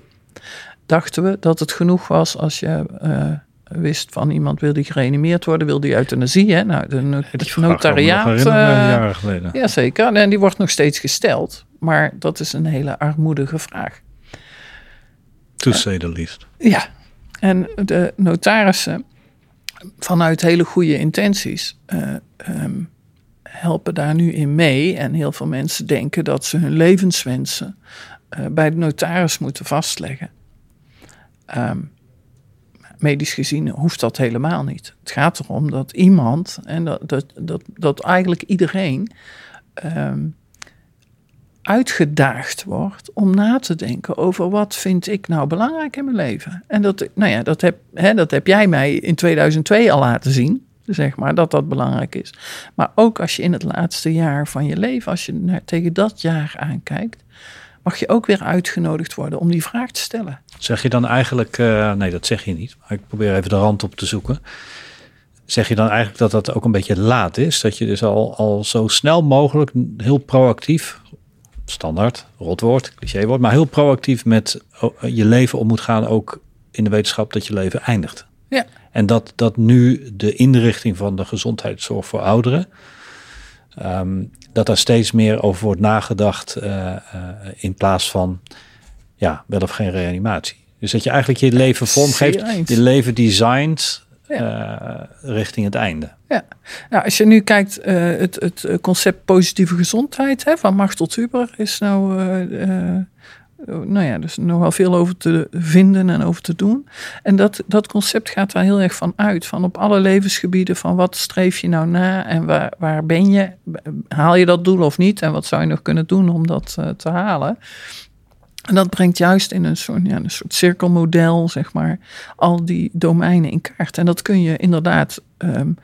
dachten we dat het genoeg was als je. Uh, wist van iemand wil die gereanimeerd worden, wil die euthanasie. Hè? Nou, de het notariaat. Uh, jaren geleden. Ja, zeker. En die wordt nog steeds gesteld. Maar dat is een hele armoedige vraag. To say the least. Ja. En de notarissen, vanuit hele goede intenties, uh, um, helpen daar nu in mee. En heel veel mensen denken dat ze hun levenswensen uh, bij de notaris moeten vastleggen. Um, medisch gezien hoeft dat helemaal niet. Het gaat erom dat iemand, en dat, dat, dat, dat eigenlijk iedereen, um, uitgedaagd wordt om na te denken over wat vind ik nou belangrijk in mijn leven. En dat, nou ja, dat, heb, hè, dat heb jij mij in 2002 al laten zien, zeg maar, dat dat belangrijk is. Maar ook als je in het laatste jaar van je leven, als je naar, tegen dat jaar aankijkt, mag je ook weer uitgenodigd worden om die vraag te stellen. Zeg je dan eigenlijk, uh, nee dat zeg je niet, maar ik probeer even de rand op te zoeken. Zeg je dan eigenlijk dat dat ook een beetje laat is? Dat je dus al, al zo snel mogelijk heel proactief, standaard, rotwoord, clichéwoord, maar heel proactief met je leven om moet gaan, ook in de wetenschap dat je leven eindigt. Ja. En dat, dat nu de inrichting van de gezondheidszorg voor ouderen, um, dat daar steeds meer over wordt nagedacht uh, uh, in plaats van ja, wel of geen reanimatie. Dus dat je eigenlijk je leven vormgeeft, je leven designt ja. uh, richting het einde. Ja, nou, als je nu kijkt, het, het concept positieve gezondheid hè, van Machtel Huber is nou nou ja, dus nogal veel over te vinden en over te doen. En dat, dat concept gaat daar heel erg van uit. Van op alle levensgebieden, van wat streef je nou na en waar, waar ben je? Haal je dat doel of niet? En wat zou je nog kunnen doen om dat uh, te halen? En dat brengt juist in een soort, ja, een soort cirkelmodel, zeg maar, al die domeinen in kaart. En dat kun je inderdaad um,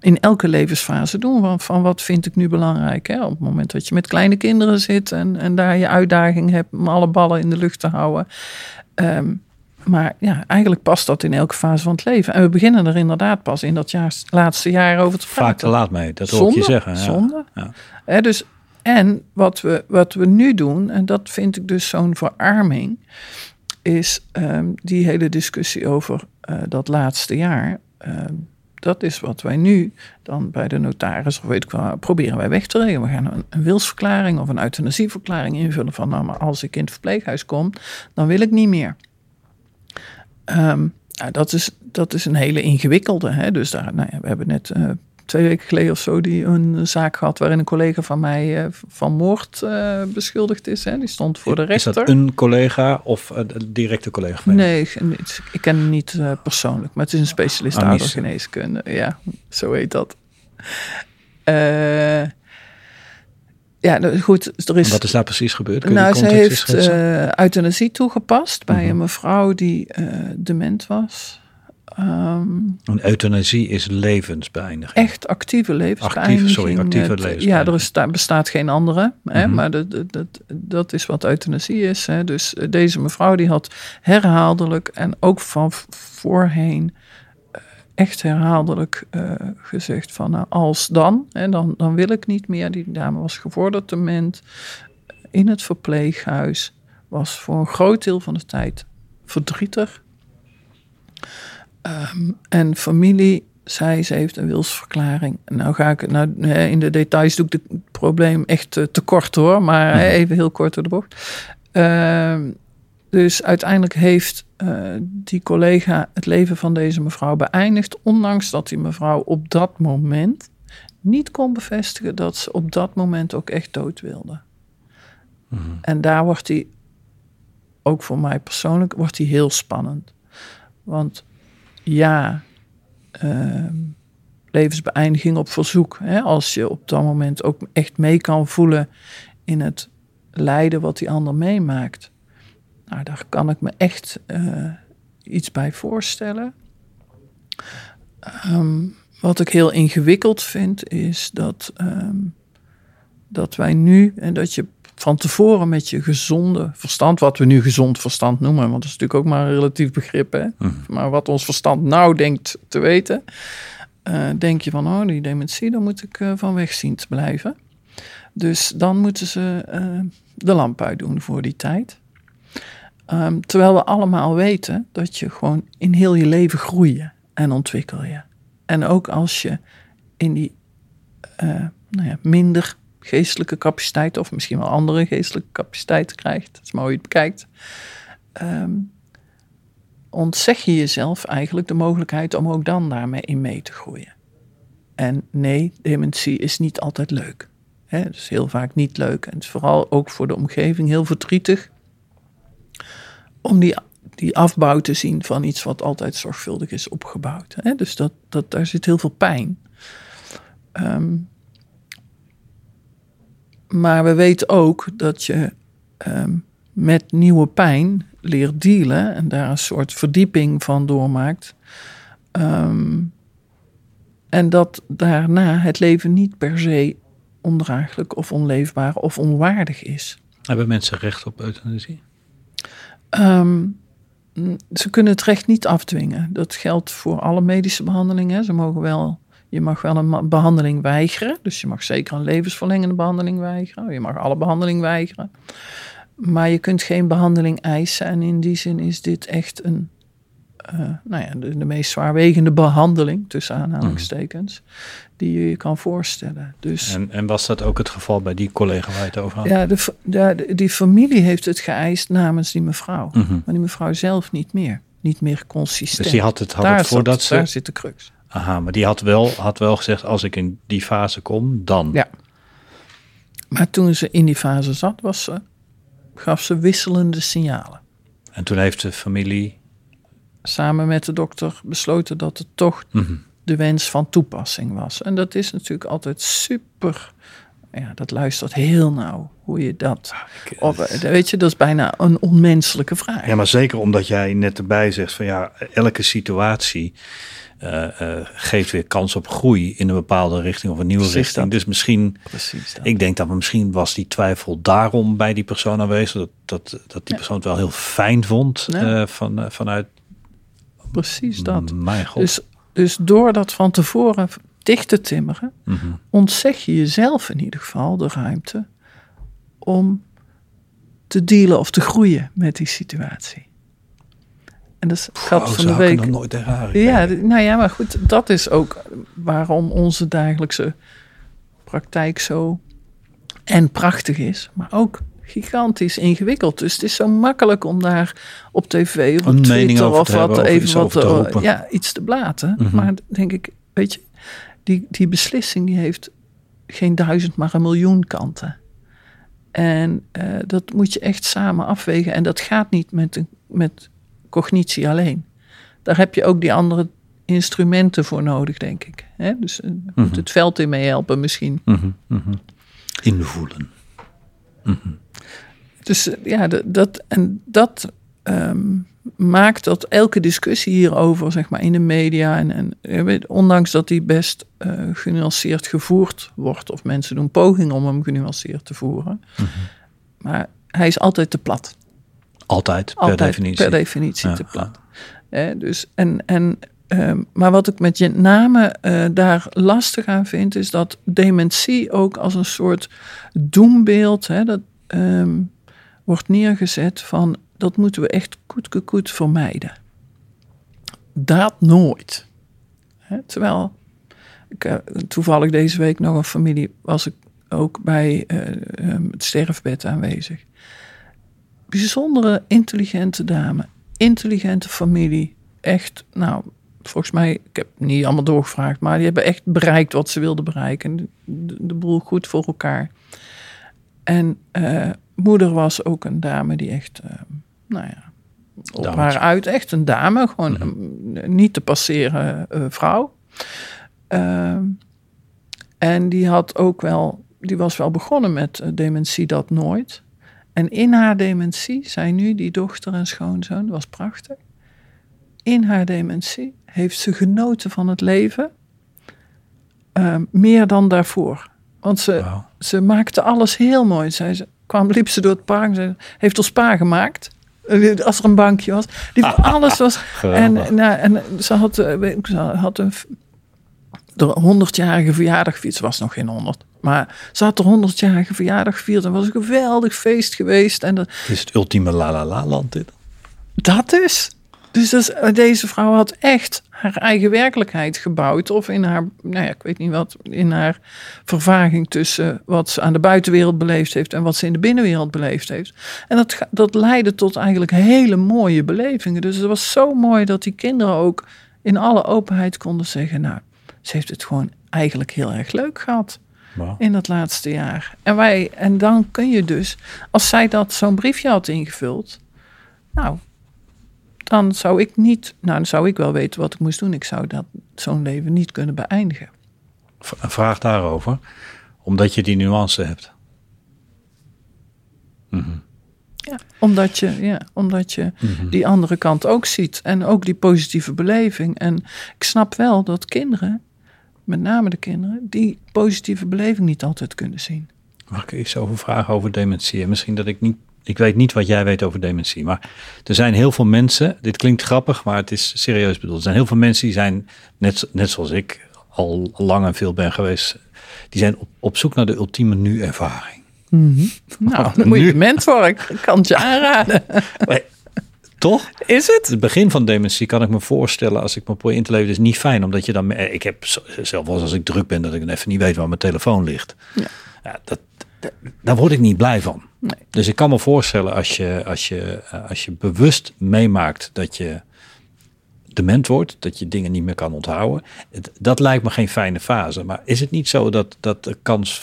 in elke levensfase doen. Van, van wat vind ik nu belangrijk? Hè? Op het moment dat je met kleine kinderen zit en, en daar je uitdaging hebt om alle ballen in de lucht te houden. Um, maar ja, eigenlijk past dat in elke fase van het leven. En we beginnen er inderdaad pas in dat jaar, laatste jaar over te praten. Vaak te laat mee, dat hoor ik je zeggen. Ja. Zonde. Ja. Hè, dus, en wat we, wat we nu doen, en dat vind ik dus zo'n verarming, is um, die hele discussie over uh, dat laatste jaar. Um, dat is wat wij nu dan bij de notaris, of weet ik wel, proberen wij weg te regelen. We gaan een, wilsverklaring of een euthanasieverklaring invullen van, nou, maar als ik in het verpleeghuis kom, dan wil ik niet meer. Nou, dat, is, dat is een hele ingewikkelde. Hè? Dus daar, nou ja, we hebben net uh, twee weken geleden of zo die een zaak gehad waarin een collega van mij uh, van moord uh, beschuldigd is. Hè. Die stond voor de rechter. Is dat een collega of een directe collega? Van nee, ik ken hem niet uh, persoonlijk, maar het is een specialist ah, oudergeneeskunde. Ja, zo heet dat. Ja, nou, goed, er is... Wat is daar precies gebeurd? Kun Nou, ze heeft eh, euthanasie toegepast bij Mhm. een mevrouw die eh, dement was. Ehm, Een euthanasie is levensbeëindiging. echt actieve levensbeëindiging. sorry, actieve levensbeëindiging. Ja, er is, bestaat geen andere. Hè, Mhm. Maar dat, dat, is wat euthanasie is. Hè. Dus eh, deze mevrouw die had herhaaldelijk en ook van voorheen eh, echt herhaaldelijk eh, gezegd van nou, als dan, hè, dan, dan wil ik niet meer. Die dame was gevorderd dement in het verpleeghuis. Was voor een groot deel van de tijd verdrietig. Ehm, en familie zei, ze heeft een wilsverklaring. Nou ga ik, nou, in de details doe ik het probleem echt eh, te kort hoor, maar hè, even heel kort door de bocht. Ehm, dus uiteindelijk heeft eh, die collega het leven van deze mevrouw beëindigd, ondanks dat die mevrouw op dat moment niet kon bevestigen dat ze op dat moment ook echt dood wilde. En daar wordt die, ook voor mij persoonlijk, wordt die heel spannend. Want ja, ehm, levensbeëindiging op verzoek. Hè, als je op dat moment ook echt mee kan voelen in het lijden wat die ander meemaakt. Nou, daar kan ik me echt eh, iets bij voorstellen. Ehm, wat ik heel ingewikkeld vind, is dat, ehm, dat wij nu en dat je van tevoren met je gezonde verstand, wat we nu gezond verstand noemen, want dat is natuurlijk ook maar een relatief begrip, hè? maar wat ons verstand nou denkt te weten, eh, denk je van, oh, die dementie, daar moet ik eh, van weg zien te blijven. Dus dan moeten ze eh, de lamp uitdoen voor die tijd. Ehm, terwijl we allemaal weten dat je gewoon in heel je leven groeien en ontwikkel je. En ook als je in die nou ja, minder geestelijke capaciteit, of misschien wel andere geestelijke capaciteiten krijgt, dat is maar hoe je het bekijkt, ehm, ontzeg je jezelf eigenlijk de mogelijkheid om ook dan daarmee in mee te groeien. En nee, dementie is niet altijd leuk. Hè, het is heel vaak niet leuk. En het is vooral ook voor de omgeving heel verdrietig om die, die afbouw te zien van iets wat altijd zorgvuldig is opgebouwd. Dus dat, dat, daar zit heel veel pijn. Ehm, maar we weten ook dat je ehm, met nieuwe pijn leert dealen en daar een soort verdieping van doormaakt. Ehm, en dat daarna het leven niet per se ondraaglijk of onleefbaar of onwaardig is. Hebben mensen recht op euthanasie? Ehm, ze kunnen het recht niet afdwingen. Dat geldt voor alle medische behandelingen. Ze mogen wel, je mag wel een behandeling weigeren. Dus je mag zeker een levensverlengende behandeling weigeren. Je mag alle behandeling weigeren. Maar je kunt geen behandeling eisen. En in die zin is dit echt een, eh, nou ja, de, de meest zwaarwegende behandeling, tussen aanhalingstekens, die je je kan voorstellen. Dus En, en was dat ook het geval bij die collega waar je het over had? ja, de, die familie heeft het geëist namens die mevrouw. Mhm. Maar die mevrouw zelf niet meer. Niet meer consistent. Dus die had het, had daar het voordat zat, Daar ze... zit de crux. Aha, maar die had wel, had wel gezegd, als ik in die fase kom, dan. Ja. Maar toen ze in die fase zat, was ze, gaf ze wisselende signalen. En toen heeft de familie... Samen met de dokter besloten dat het toch Mhm. de wens van toepassing was. En dat is natuurlijk altijd super. Ja, dat luistert heel nauw. Hoe je dat. Of, eh, weet je, dat is bijna een onmenselijke vraag. Ja, maar zeker omdat jij net erbij zegt van ja, elke situatie eh, eh, geeft weer kans op groei in een bepaalde richting of een nieuwe Precies richting. dat. Dus misschien, Precies. Dat. ik denk dat we misschien was die twijfel daarom bij die persoon aanwezig. Dat, dat, dat die Ja. persoon het wel heel fijn vond Ja. eh, van, vanuit Precies dat. mijn god. Dus, dus door dat van tevoren dicht te timmeren, Mhm. ontzeg je jezelf in ieder geval de ruimte om te dealen of te groeien met die situatie. En dat is geldt Oh, van de had ik week. nog nooit. Ja, nou ja, maar goed, dat is ook waarom onze dagelijkse praktijk zo en prachtig is, maar ook gigantisch ingewikkeld. Dus het is zo makkelijk om daar op tv of op Twitter of hebben, wat even iets wat te eh, ja, iets te blaten. Mhm. Maar denk ik, weet je, die, die beslissing die heeft geen duizend, maar een miljoen kanten. En eh, dat moet je echt samen afwegen. En dat gaat niet met, een, met cognitie alleen. Daar heb je ook die andere instrumenten voor nodig, denk ik. Hè? Dus eh, moet het veld in mee helpen misschien. Mhm, mhm. Invoelen. Dus eh, ja, dat, en dat ehm, maakt dat elke discussie hierover, zeg maar, in de media, en, en je weet, ondanks dat die best eh, genuanceerd gevoerd wordt, of mensen doen pogingen om hem genuanceerd te voeren, maar hij is altijd te plat. Altijd, per Altijd definitie. per definitie Ja, te plat. Dus, en, en, ehm, maar wat ik met je name eh, daar lastig aan vind, is dat dementie ook als een soort doembeeld hè, dat, ehm, wordt neergezet van dat moeten we echt koet koet vermijden. Dat nooit. Hè, terwijl, ik, eh, toevallig deze week nog een familie was ik ook bij eh, ehm, het sterfbed aanwezig bijzondere intelligente dame. Intelligente familie. Echt, nou, volgens mij, ik heb niet allemaal doorgevraagd, maar die hebben echt bereikt wat ze wilden bereiken. De, de, de boel goed voor elkaar. En eh, moeder was ook een dame die echt, eh, nou ja, op Dametje. haar uit, echt een dame, gewoon een niet te passeren eh, vrouw. Ehm, en die had ook wel, die was wel begonnen met dementie, dat nooit. En in haar dementie zijn nu die dochter en schoonzoon, dat was prachtig. In haar dementie heeft ze genoten van het leven, eh, meer dan daarvoor. Want ze, ze maakte alles heel mooi. Zij ze, kwam, liep ze door het park en zei, heeft ons spa gemaakt. Eh, Als er een bankje was. Die, alles was. En, nou, en ze had, eh, ze had een de 100-jarige verjaardag. Ze was nog geen 100. Maar ze had de 100-jarige verjaardag gevierd. En was een geweldig feest geweest. En dat, is het ultieme la la la land dit. dat dus. Dus is- deze vrouw had echt haar eigen werkelijkheid gebouwd. Of in haar, nou ja, ik weet niet wat, in haar vervaging tussen wat ze aan de buitenwereld beleefd heeft en wat ze in de binnenwereld beleefd heeft. En dat, dat leidde tot eigenlijk hele mooie belevingen. Dus het was zo mooi dat die kinderen ook in alle openheid konden zeggen, nou, ze heeft het gewoon eigenlijk heel erg leuk gehad in dat laatste jaar. En, wij, en dan kun je dus, als zij dat zo'n briefje had ingevuld, nou, dan zou ik niet, nou, dan zou ik wel weten wat ik moest doen. Ik zou dat zo'n leven niet kunnen beëindigen. Een vraag daarover. Omdat je die nuance hebt. Ja, omdat je, ja, omdat je die andere kant ook ziet en ook die positieve beleving. En ik snap wel dat kinderen, met name de kinderen, die positieve beleving niet altijd kunnen zien. Mag ik iets over vragen over dementie? En misschien dat ik niet... Ik weet niet wat jij weet over dementie. Maar er zijn heel veel mensen... Dit klinkt grappig, maar het is serieus bedoeld. Er zijn heel veel mensen die zijn, net, net zoals ik... al lang en veel ben geweest... die zijn op, op zoek naar de ultieme nu-ervaring. Nou, dan moet je mentor, ik kan het je aanraden. Toch? Is het? Het begin van dementie kan ik me voorstellen, als ik me probeer in te leven, is niet fijn. Omdat je dan, ik heb zelf wel eens als ik druk ben, dat ik dan even niet weet waar mijn telefoon ligt. Ja. Ja, dat, dat- daar word ik niet blij van. Nee. Dus ik kan me voorstellen als je, als je, eh, als je bewust meemaakt dat je dement wordt, dat je dingen niet meer kan onthouden. Dat lijkt me geen fijne fase. Maar is het niet zo dat, dat de kans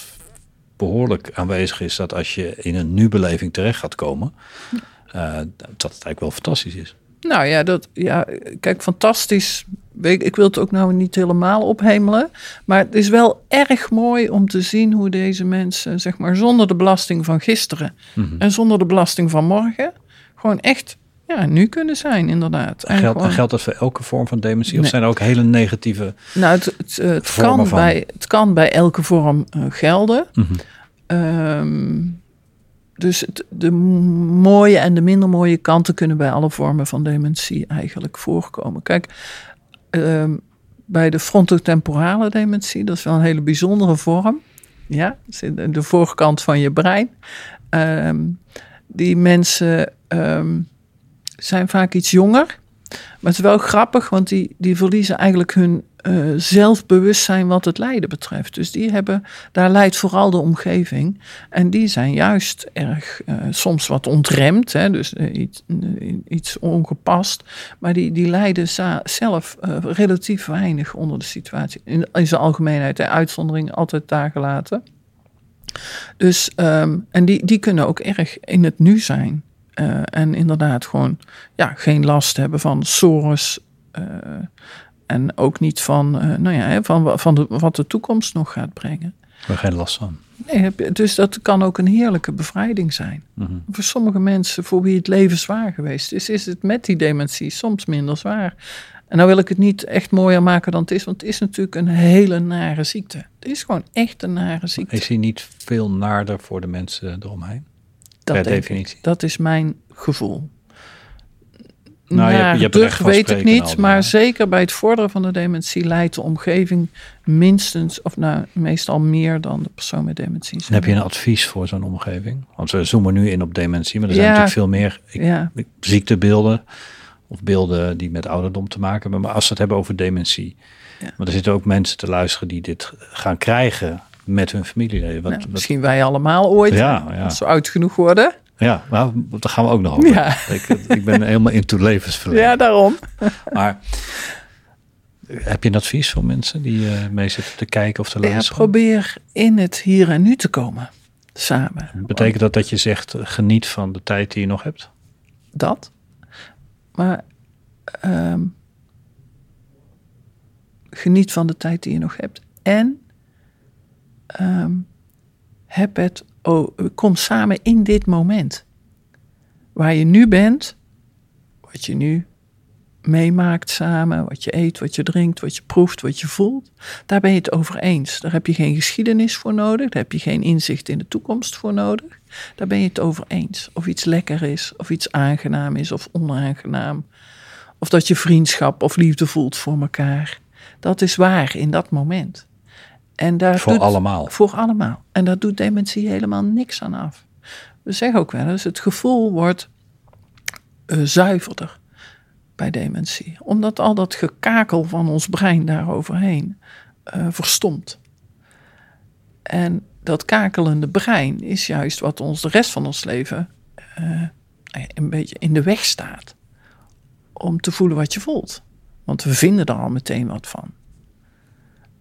behoorlijk aanwezig is dat als je in een nu-beleving terecht gaat komen, dat het eigenlijk wel fantastisch is? Nou ja, dat, ja, kijk, fantastisch. Ik ik wil het ook nou niet helemaal ophemelen. Maar het is wel erg mooi om te zien hoe deze mensen, zeg maar, zonder de belasting van gisteren en zonder de belasting van morgen, gewoon echt ja, nu kunnen zijn, inderdaad. En Geldt, gewoon- geldt dat voor elke vorm van dementie? Of Nee. zijn er ook hele negatieve... Nou, het, het, eh, het kan van. bij, het kan bij elke vorm eh, gelden. Mhm. Ehm, dus het- de mooie en de minder mooie kanten kunnen bij alle vormen van dementie eigenlijk voorkomen. Kijk, ehm, bij de frontotemporale dementie, dat is wel een hele bijzondere vorm. Ja, de voorkant van je brein. Ehm, die mensen ehm, zijn vaak iets jonger. Maar het is wel grappig, want die, die verliezen eigenlijk hun eh, zelfbewustzijn wat het lijden betreft. Dus die hebben, daar leidt vooral de omgeving. En die zijn juist erg, eh, soms wat ontremd, hè, dus eh, iets, iets ongepast. Maar die, die lijden zelf relatief weinig onder de situatie. In, in zijn algemeenheid, de uitzondering altijd daar gelaten. Dus, ehm, en die, die kunnen ook erg in het nu zijn. En inderdaad gewoon ja, geen last hebben van sores. En ook niet van, eh, nou ja, van, van de, wat de toekomst nog gaat brengen. hebben geen last van. Nee, dus dat kan ook een heerlijke bevrijding zijn. Mhm. Voor sommige mensen voor wie het leven zwaar geweest is, is het met die dementie soms minder zwaar. En nou wil ik het niet echt mooier maken dan het is, want het is natuurlijk een hele nare ziekte. Het is gewoon echt een nare ziekte. Is hij niet veel naarder voor de mensen eromheen? dat per denk ik. definitie. Dat is mijn gevoel. Nou, je hebt- je hebt van weet ik niet, maar ja. zeker bij het vorderen van de dementie leidt de omgeving minstens, of nou meestal meer dan de persoon met dementie. En heb je een advies voor zo'n omgeving? Want we zoomen nu in op dementie, maar er zijn Ja. natuurlijk veel meer ik- Ja, ziektebeelden of beelden die met ouderdom te maken hebben. Maar als we het hebben over dementie, maar er zitten ook mensen te luisteren die dit gaan krijgen met hun familieleden. Wat, nou, wat- misschien wij allemaal ooit, als we oud genoeg worden. Ja, nou, daar gaan we ook nog over. Ja. Ik, ik ben helemaal into levensverlenging. Ja, daarom. Maar heb je een advies voor mensen die eh mee zitten te kijken of te Ja, luisteren? probeer in het hier en nu te komen, samen. Betekent dat dat je zegt, eh, geniet van de tijd die je nog hebt? dat. Maar ehm, geniet van de tijd die je nog hebt. En ehm, heb het, oh, kom samen in dit moment. Waar je nu bent, wat je nu meemaakt samen, wat je eet, wat je drinkt, wat je proeft, wat je voelt. Daar ben je het over eens. Daar heb je geen geschiedenis voor nodig, daar heb je geen inzicht in de toekomst voor nodig. Daar ben je het over eens. Of iets lekker is, of iets aangenaam is of onaangenaam. Of dat je vriendschap of liefde voelt voor elkaar. Dat is waar in dat moment. En daar Voor doet- allemaal. Voor allemaal. En daar doet dementie helemaal niks aan af. We zeggen ook wel eens, het gevoel wordt eh, zuiverder bij dementie. Omdat al dat gekakel van ons brein daaroverheen eh verstomt. En dat kakelende brein is juist wat ons de rest van ons leven eh, een beetje in de weg staat. Om te voelen wat je voelt. Want we vinden er al meteen wat van.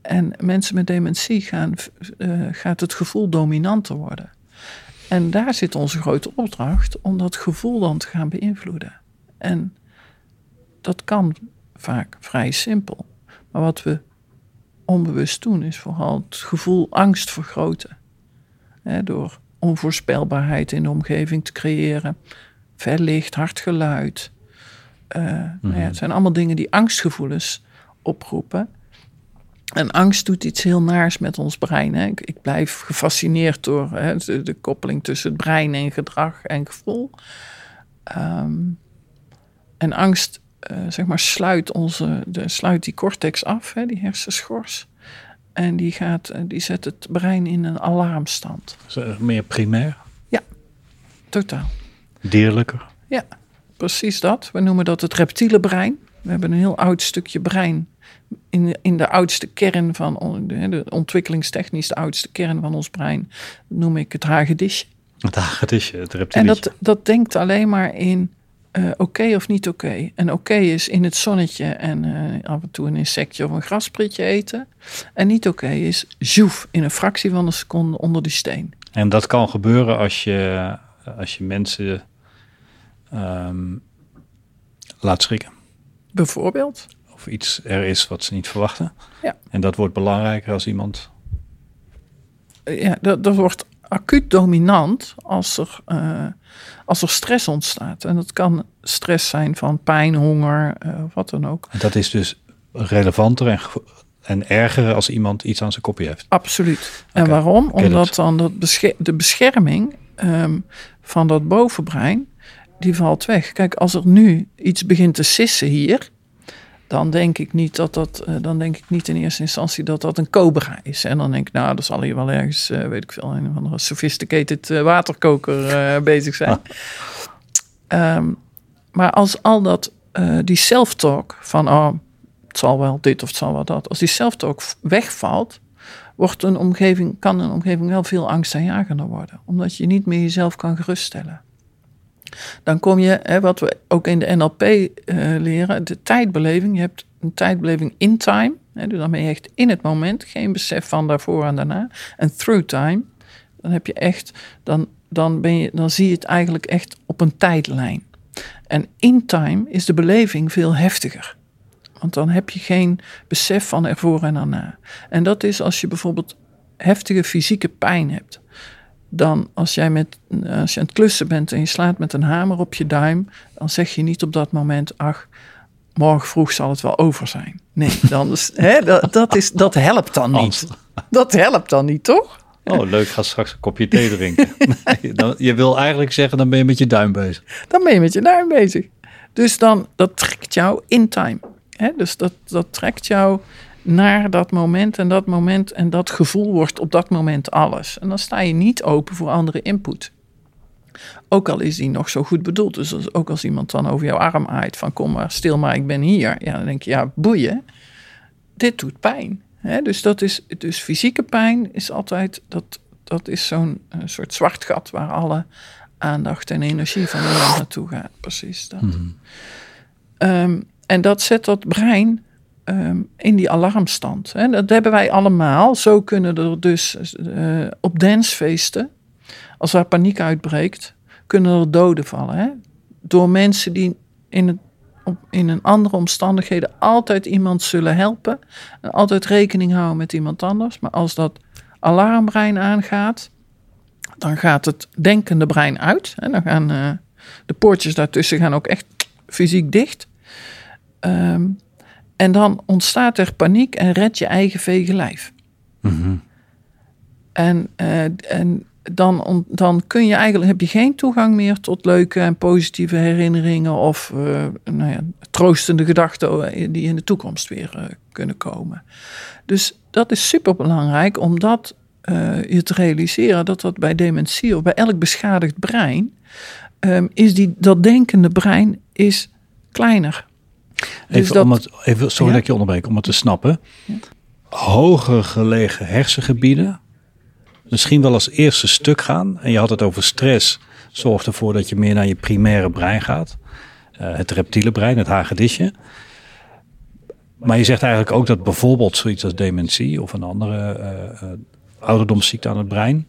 En mensen met dementie gaan, eh, gaat het gevoel dominanter worden. En daar zit onze grote opdracht om dat gevoel dan te gaan beïnvloeden. En dat kan vaak vrij simpel. Maar wat we onbewust doen, is vooral het gevoel angst vergroten. Hè, door onvoorspelbaarheid in de omgeving te creëren, ver licht, hard geluid. Eh, nou ja, het zijn allemaal dingen die angstgevoelens oproepen. En angst doet iets heel naars met ons brein. Hè. Ik, ik blijf gefascineerd door hè, de, de koppeling tussen het brein en gedrag en gevoel. Ehm, en angst, eh, zeg maar, sluit, onze, de, sluit die cortex af, hè, die hersenschors. En die, gaat, eh, die zet het brein in een alarmstand. Is er meer primair, Totaal. dierlijker? Ja, precies dat. We noemen dat het reptiele brein. We hebben een heel oud stukje brein in de, in de oudste kern van de, de ontwikkelingstechnisch de oudste kern van ons brein. Noem ik het hagedisje. Het hagedisje, het En reptilietje. dat, dat denkt alleen maar in eh, oké of niet oké. En oké is in het zonnetje en eh, af en toe een insectje of een grasprietje eten. En niet oké is zoef in een fractie van een seconde onder die steen. En dat kan gebeuren als je, als je mensen ehm, laat schrikken. Bijvoorbeeld. Iets er is wat ze niet verwachten. Ja. En dat wordt belangrijker als iemand... Eh, ja, dat, dat wordt acuut dominant als er, eh, als er stress ontstaat. En dat kan stress zijn van pijn, honger, eh, wat dan ook. En dat is dus relevanter en, en erger als iemand iets aan zijn kopje heeft. Absoluut. En waarom? Omdat dat- dan dat de bescherming ehm, van dat bovenbrein, die valt weg. Kijk, als er nu iets begint te sissen hier, dan denk ik niet dat dat, eh, dan denk ik niet in eerste instantie dat dat een cobra is. En dan denk ik, nou, dat zal hier wel ergens, eh, weet ik veel, een of andere sophisticated eh, waterkoker bezig zijn. Ehm, maar als al dat, die self-talk van, oh, het zal wel dit of het zal wel dat, als die self-talk wegvalt, wordt een omgeving, kan een omgeving wel veel angstaanjagender worden. Omdat je niet meer jezelf kan geruststellen. Dan kom je, hè, wat we ook in de NLP eh, leren, de tijdbeleving. Je hebt een tijdbeleving in time. Hè, dus dan ben je echt in het moment. Geen besef van daarvoor en daarna. En through time. Dan heb je echt, dan, dan, ben je, dan zie je het eigenlijk echt op een tijdlijn. En in time is de beleving veel heftiger. Want dan heb je geen besef van ervoor en daarna. En dat is als je bijvoorbeeld heftige fysieke pijn hebt, dan als jij met, als je aan het klussen bent en je slaat met een hamer op je duim, dan zeg je niet op dat moment, ach, morgen vroeg zal het wel over zijn. Nee, dan is, hè, dat, dat, is, dat helpt dan niet. Dat helpt dan niet, toch? Oh, leuk, ga straks een kopje thee drinken. nee, dan, je wil eigenlijk zeggen, dan ben je met je duim bezig. Dan ben je met je duim bezig. Dus dan, dat trekt jou in time. Hè? Dus dat, dat trekt jou naar dat moment en dat moment en dat gevoel wordt op dat moment alles. En dan sta je niet open voor andere input. Ook al is die nog zo goed bedoeld. Dus ook als iemand dan over jouw arm aait van kom maar stil maar ik ben hier. Ja, dan denk je ja boeien. Dit doet pijn. dus dat is dus fysieke pijn is altijd dat, dat is zo'n eh, soort zwart gat waar alle aandacht en energie van iemand naartoe gaat. Precies dat. Mhm. Ehm, en dat zet dat brein Ehm, in die alarmstand. Hè. Dat hebben wij allemaal. Zo kunnen er dus uh, op dancefeesten, als er paniek uitbreekt, kunnen er doden vallen. Hè. Door mensen die in, het, in een andere omstandigheden altijd iemand zullen helpen. En altijd rekening houden met iemand anders. Maar als dat alarmbrein aangaat, dan gaat het denkende brein uit. En dan gaan uh, de poortjes daartussen gaan ook echt fysiek dicht. Um, en dan ontstaat er paniek en red je eigen vege lijf. Mhm. En, uh, en dan, dan kun je eigenlijk, heb je geen toegang meer tot leuke en positieve herinneringen of uh, nou ja, troostende gedachten eh, die in de toekomst weer uh, kunnen komen. Dus dat is super belangrijk om dat je te realiseren dat dat bij dementie of bij elk beschadigd brein um, is die, dat denkende brein is kleiner. Even, dus om het, even sorry dat ik je onderbreek, om het te snappen. Hoger gelegen hersengebieden, misschien wel als eerste stuk gaan. En je had het over stress, zorgt ervoor dat je meer naar je primaire brein gaat. Uh, het reptiele brein, het hagedisje. Maar je zegt eigenlijk ook dat bijvoorbeeld zoiets als dementie of een andere uh, ouderdomsziekte aan het brein,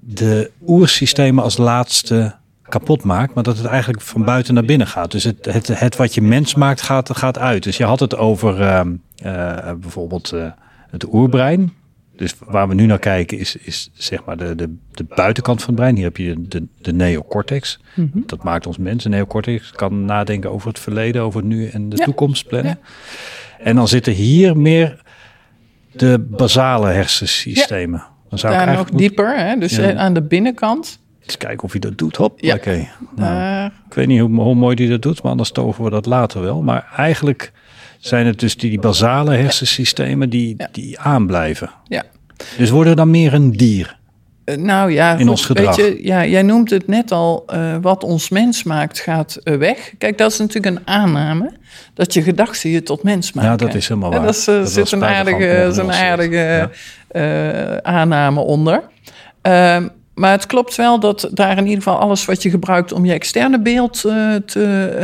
de oersystemen als laatste kapot maakt, maar dat het eigenlijk van buiten naar binnen gaat. Dus het, het, het wat je mens maakt, gaat, gaat uit. Dus je had het over uh, uh, bijvoorbeeld uh, het oerbrein. Dus waar we nu naar kijken is, is zeg maar de, de, de buitenkant van het brein. Hier heb je de, de neocortex. Mm -hmm. Dat maakt ons mens. De neocortex kan nadenken over het verleden, over het nu en de ja. toekomst plannen. Ja. En dan zitten hier meer de basale hersensystemen. Dan zou ik nog dieper, hè? dus aan de binnenkant eens kijken of hij dat doet. Hop, ja. oké. Nou, ik weet niet hoe, hoe mooi hij dat doet, maar anders toven we dat later wel. Maar eigenlijk zijn het dus die, die basale hersensystemen die, die aanblijven. Ja. Dus worden dan meer een dier? Uh, nou ja, in goed, ons gedrag. Weet je, ja, jij noemt het net al, uh, wat ons mens maakt gaat uh, weg. Kijk, dat is natuurlijk een aanname, dat je gedachten je tot mens maken. Ja, dat is helemaal waar. dat, is, dat zit een aardige, een aardige ja. aanname onder. Maar het klopt wel dat daar in ieder geval alles wat je gebruikt om je externe beeld uh, te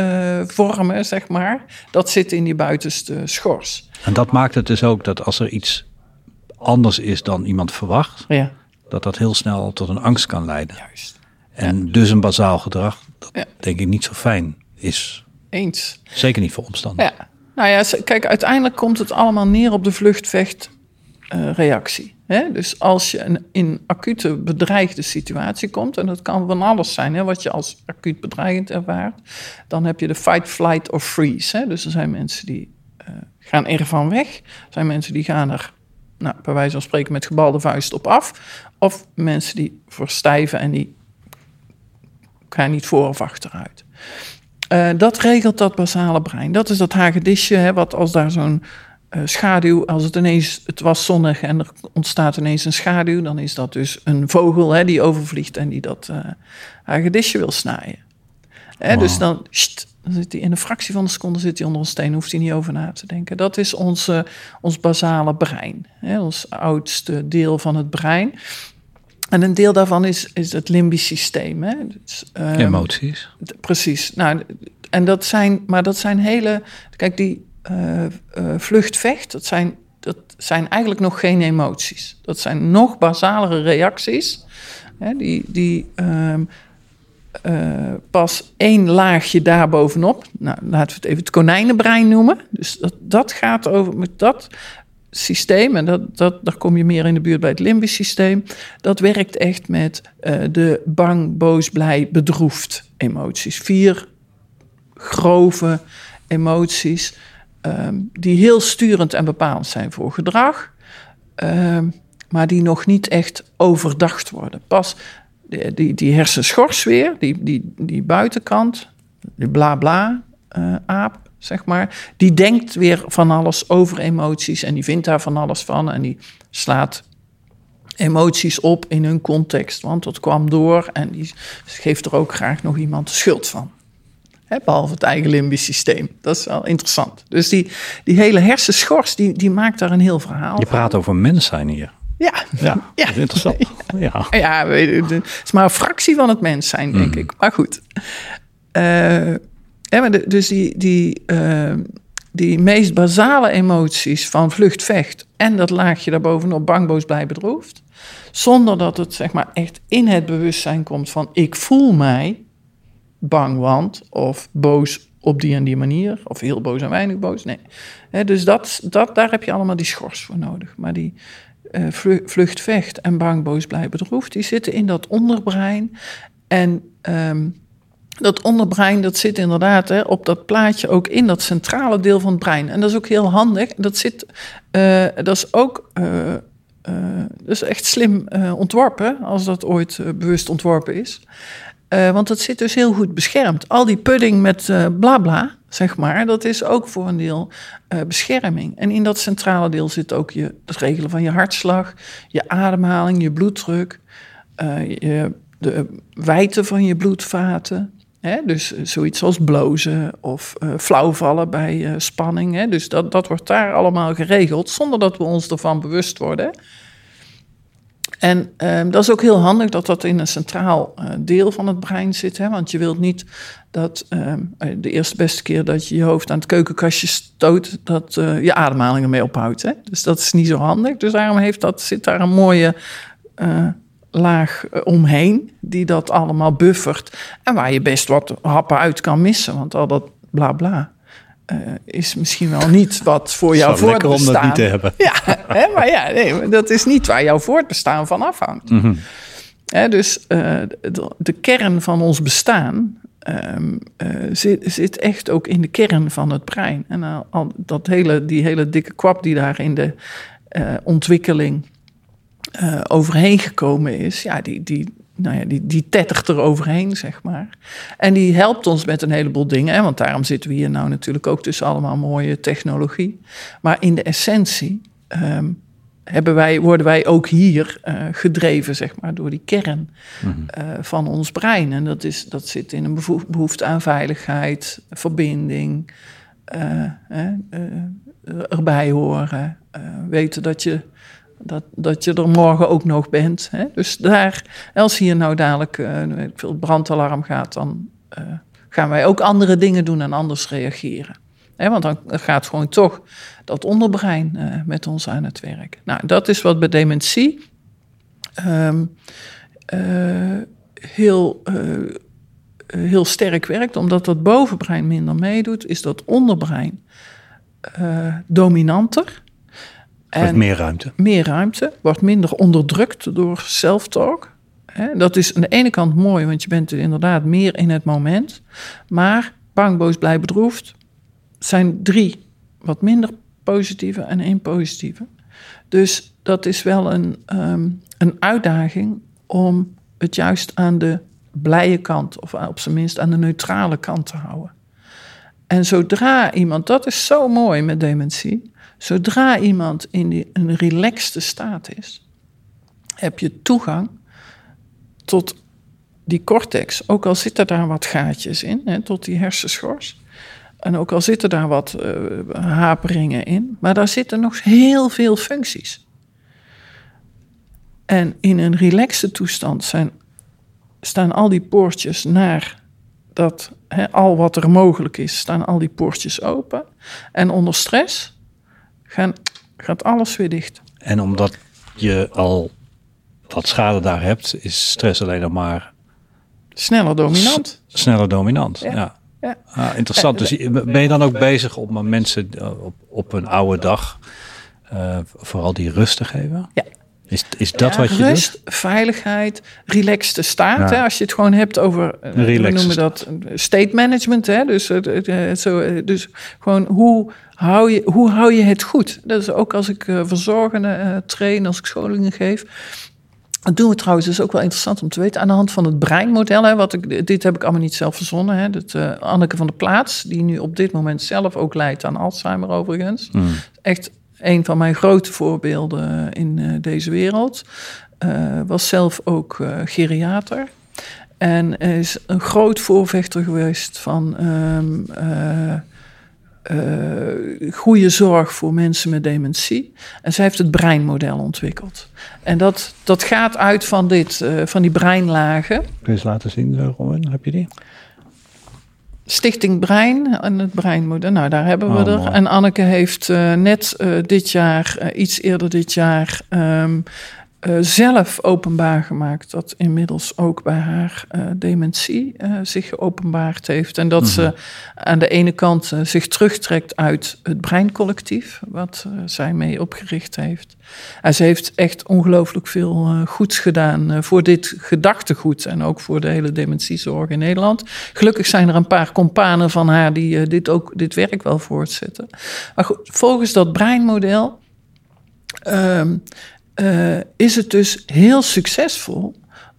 uh, vormen, zeg maar, dat zit in die buitenste schors. En dat maakt het dus ook dat als er iets anders is dan iemand verwacht, ja. dat dat heel snel tot een angst kan leiden. Juist. En ja. dus een bazaal gedrag, dat ja. denk ik niet zo fijn is. Eens. Zeker niet voor omstanders. Ja. Nou ja, kijk, uiteindelijk komt het allemaal neer op de vluchtvecht uh, reactie. Hè? Dus als je een, in acute bedreigde situatie komt, en dat kan van alles zijn, hè, wat je als acuut bedreigend ervaart, dan heb je de fight, flight of freeze. Hè? Dus er zijn mensen die uh, gaan ervan weg, er zijn mensen die gaan er, nou, bij wijze van spreken, met gebalde vuist op af, of mensen die verstijven en die gaan niet voor of achteruit. Uh, dat regelt dat basale brein. Dat is dat hagedisje, hè, wat als daar zo'n schaduw, als het ineens, het was zonnig en er ontstaat ineens een schaduw, dan is dat dus een vogel hè, die overvliegt en die dat uh, hagedisje wil snijden. Hè, Dus dan, zit hij in een fractie van een seconde zit hij onder een steen, hoeft hij niet over na te denken. Dat is onze, ons basale brein, hè, ons oudste deel van het brein. En een deel daarvan is, is het limbisch systeem. Hè? Dus, um, Emoties. Precies. Nou, en dat zijn, maar dat zijn hele. Kijk, die vlucht, vecht, dat zijn, dat zijn eigenlijk nog geen emoties. Dat zijn nog basalere reacties. Hè, die die um, uh, pas één laagje daarbovenop. Nou, laten we het even het konijnenbrein noemen. Dus dat, dat gaat over met dat. systeem, en dat, dat, daar kom je meer in de buurt bij het limbisch systeem, dat werkt echt met de bang, boos, blij, bedroefd emoties. Vier grove emoties um, die heel sturend en bepalend zijn voor gedrag, um, maar die nog niet echt overdacht worden. Pas die, die, die hersenschors weer, die, die, die buitenkant, die bla bla uh, aap, zeg maar, die denkt weer van alles over emoties en die vindt daar van alles van en die slaat emoties op in hun context, want dat kwam door en die geeft er ook graag nog iemand de schuld van. He, behalve het eigen limbisch systeem. Dat is wel interessant. Dus die, die hele hersenschors, die, die maakt daar een heel verhaal Je praat over mens zijn hier. Ja, ja, ja. Dat is interessant. Ja, ja. het is maar een fractie van het mens zijn, denk mm. ik. Maar goed. Uh, ja, maar dus die, die, uh, die meest basale emoties van vlucht, vecht en dat laagje daarbovenop bang, boos, blij, bedroefd. Zonder dat het zeg maar echt in het bewustzijn komt van ik voel mij bang, want of boos op die en die manier. Of heel boos en weinig boos. Nee. dus dat, dat, daar heb je allemaal die schors voor nodig. Maar die uh, vlucht, vecht en bang, boos, blij, bedroefd, die zitten in dat onderbrein. En um, dat onderbrein, dat zit inderdaad hè, op dat plaatje ook in dat centrale deel van het brein. En dat is ook heel handig. Dat, zit, uh, dat is ook uh, uh, is echt slim ontworpen, als dat ooit bewust ontworpen is. Want dat zit dus heel goed beschermd. Al die pudding met blabla, bla, zeg maar, dat is ook voor een deel bescherming. En in dat centrale deel zit ook je, het regelen van je hartslag, je ademhaling, je bloeddruk, je, de wijte van je bloedvaten. Hè? Dus eh, zoiets als blozen of flauwvallen bij spanning. Hè? Dus dat, dat wordt daar allemaal geregeld zonder dat we ons ervan bewust worden. En um, dat is ook heel handig dat dat in een centraal uh, deel van het brein zit. Hè? Want je wilt niet dat um, de eerste beste keer dat je je hoofd aan het keukenkastje stoot, dat uh, je ademhaling ermee ophoudt. Hè? Dus dat is niet zo handig. Dus daarom heeft dat, zit daar een mooie laag eh, omheen, die dat allemaal buffert. En waar je best wat happen uit kan missen, want al dat bla bla. Uh, is misschien wel niet wat voor jouw voortbestaan... om dat niet te hebben. Ja, hè, maar ja, nee, dat is niet waar jouw voortbestaan van afhangt. Mm -hmm. hè, dus uh, de, de, kern van ons bestaan um, uh, zit, zit, echt ook in de kern van het brein. En al, dat hele, die hele dikke kwap die daar in de ontwikkeling overheen gekomen is, ja, die, die, nou ja, die, die tettert er overheen, zeg maar. En die helpt ons met een heleboel dingen, hè, want daarom zitten we hier nou natuurlijk ook tussen allemaal mooie technologie. Maar in de essentie um, hebben wij, worden wij ook hier uh, gedreven, zeg maar, door die kern mm -hmm. uh, van ons brein. En dat, is, dat zit in een behoefte aan veiligheid, verbinding, erbij horen, weten dat je dat, dat je er morgen ook nog bent. Hè? Dus daar, als hier nou dadelijk uh, veel brandalarm gaat, dan uh, gaan wij ook andere dingen doen en anders reageren. Hè? Want dan gaat gewoon toch dat onderbrein uh, met ons aan het werk. Nou, dat is wat bij dementie um, heel, heel sterk werkt. Omdat dat bovenbrein minder meedoet, is dat onderbrein dominanter. En meer ruimte. Meer ruimte, wordt minder onderdrukt door self-talk. Dat is aan de ene kant mooi, want je bent inderdaad meer in het moment. Maar bang, boos, blij, bedroefd zijn drie wat minder positieve en één positieve. Dus dat is wel een, um, een uitdaging om het juist aan de blije kant, of op zijn minst aan de neutrale kant te houden. En zodra iemand, dat is zo mooi met dementie, Zodra iemand in een relaxte staat is, heb je toegang tot die cortex. Ook al zitten daar wat gaatjes in, hè, tot die hersenschors. En ook al zitten daar wat uh, haperingen in, maar daar zitten nog heel veel functies. En in een relaxte toestand zijn, staan al die poortjes naar dat, hè, al wat er mogelijk is, staan al die poortjes open. En onder stress gaan, gaat alles weer dicht. En omdat je al wat schade daar hebt, is stress alleen nog maar... Sneller dominant. sneller dominant, ja. ja. Ah, interessant. Dus ben je dan ook bezig om mensen op, op een oude dag eh, vooral die rust te geven? Ja. Is, is dat Ja, wat je rust, doet? veiligheid, relaxte staat. Ja. Hè? Als je het gewoon hebt over, eh, we noemen dat state management. Hè? Dus, eh, eh, zo, dus gewoon hoe hou, je, hoe hou je het goed? Dat is ook als ik verzorgenden eh, train, als ik scholingen geef. Dat doen we trouwens, is ook wel interessant om te weten, aan de hand van het breinmodel. Hè, wat ik, dit heb ik allemaal niet zelf verzonnen. Hè, dat, Anneke van der Plaats, die nu op dit moment zelf ook leidt aan Alzheimer overigens. Echt een van mijn grote voorbeelden in eh, deze wereld. Eh, was zelf ook eh, geriater. En is een groot voorvechter geweest van ehm, eh, eh, goede zorg voor mensen met dementie. En zij heeft het breinmodel ontwikkeld. En dat, dat gaat uit van, dit, van die breinlagen. Kun je eens laten zien, Robin? Heb je die? Stichting Brein en het breinmodel. Nou, daar hebben we Oh, er. mooi. En Anneke heeft eh, net eh, dit jaar, eh, iets eerder dit jaar, ehm, eh, zelf openbaar gemaakt dat inmiddels ook bij haar eh, dementie eh, zich geopenbaard heeft. En dat ze aan de ene kant zich terugtrekt uit het breincollectief, wat zij mee opgericht heeft. En ze heeft echt ongelooflijk veel goeds gedaan voor dit gedachtegoed en ook voor de hele dementiezorg in Nederland. Gelukkig zijn er een paar companen van haar die dit, ook, dit werk wel voortzetten. Maar goed, volgens dat breinmodel ehm, eh, is het dus heel succesvol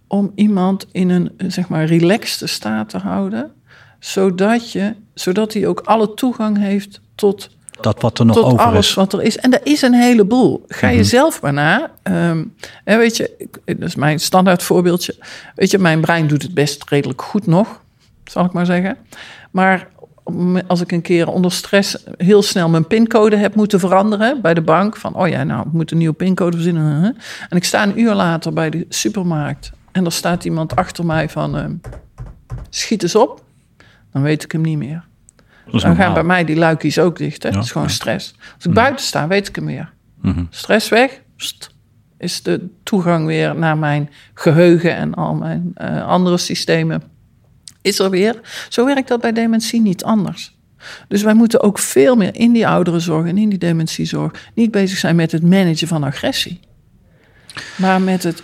om iemand in een eh, zeg maar relaxte staat te houden, zodat, je, zodat hij ook alle toegang heeft tot Dat wat er nog tot over alles is. wat er is. En er is een heleboel. Ga je zelf maar na. Ehm, hè, weet je, dat is mijn standaard voorbeeldje. Weet je, mijn brein doet het best redelijk goed nog, zal ik maar zeggen. Maar als ik een keer onder stress heel snel mijn pincode heb moeten veranderen bij de bank. Van, oh ja, nou, ik moet een nieuwe pincode verzinnen. En ik sta een uur later bij de supermarkt. En er staat iemand achter mij van, ehm, schiet eens op. Dan weet ik hem niet meer. Dan gaan bij mij die luikjes ook dicht. Hè? Ja, dat is gewoon ja. stress. Als ik buiten sta, weet ik hem weer. Mhm. Stress weg, pst, is de toegang weer naar mijn geheugen en al mijn eh, andere systemen. Is er weer. Zo werkt dat bij dementie niet anders. Dus wij moeten ook veel meer in die ouderenzorg en in die dementiezorg niet bezig zijn met het managen van agressie. Maar met het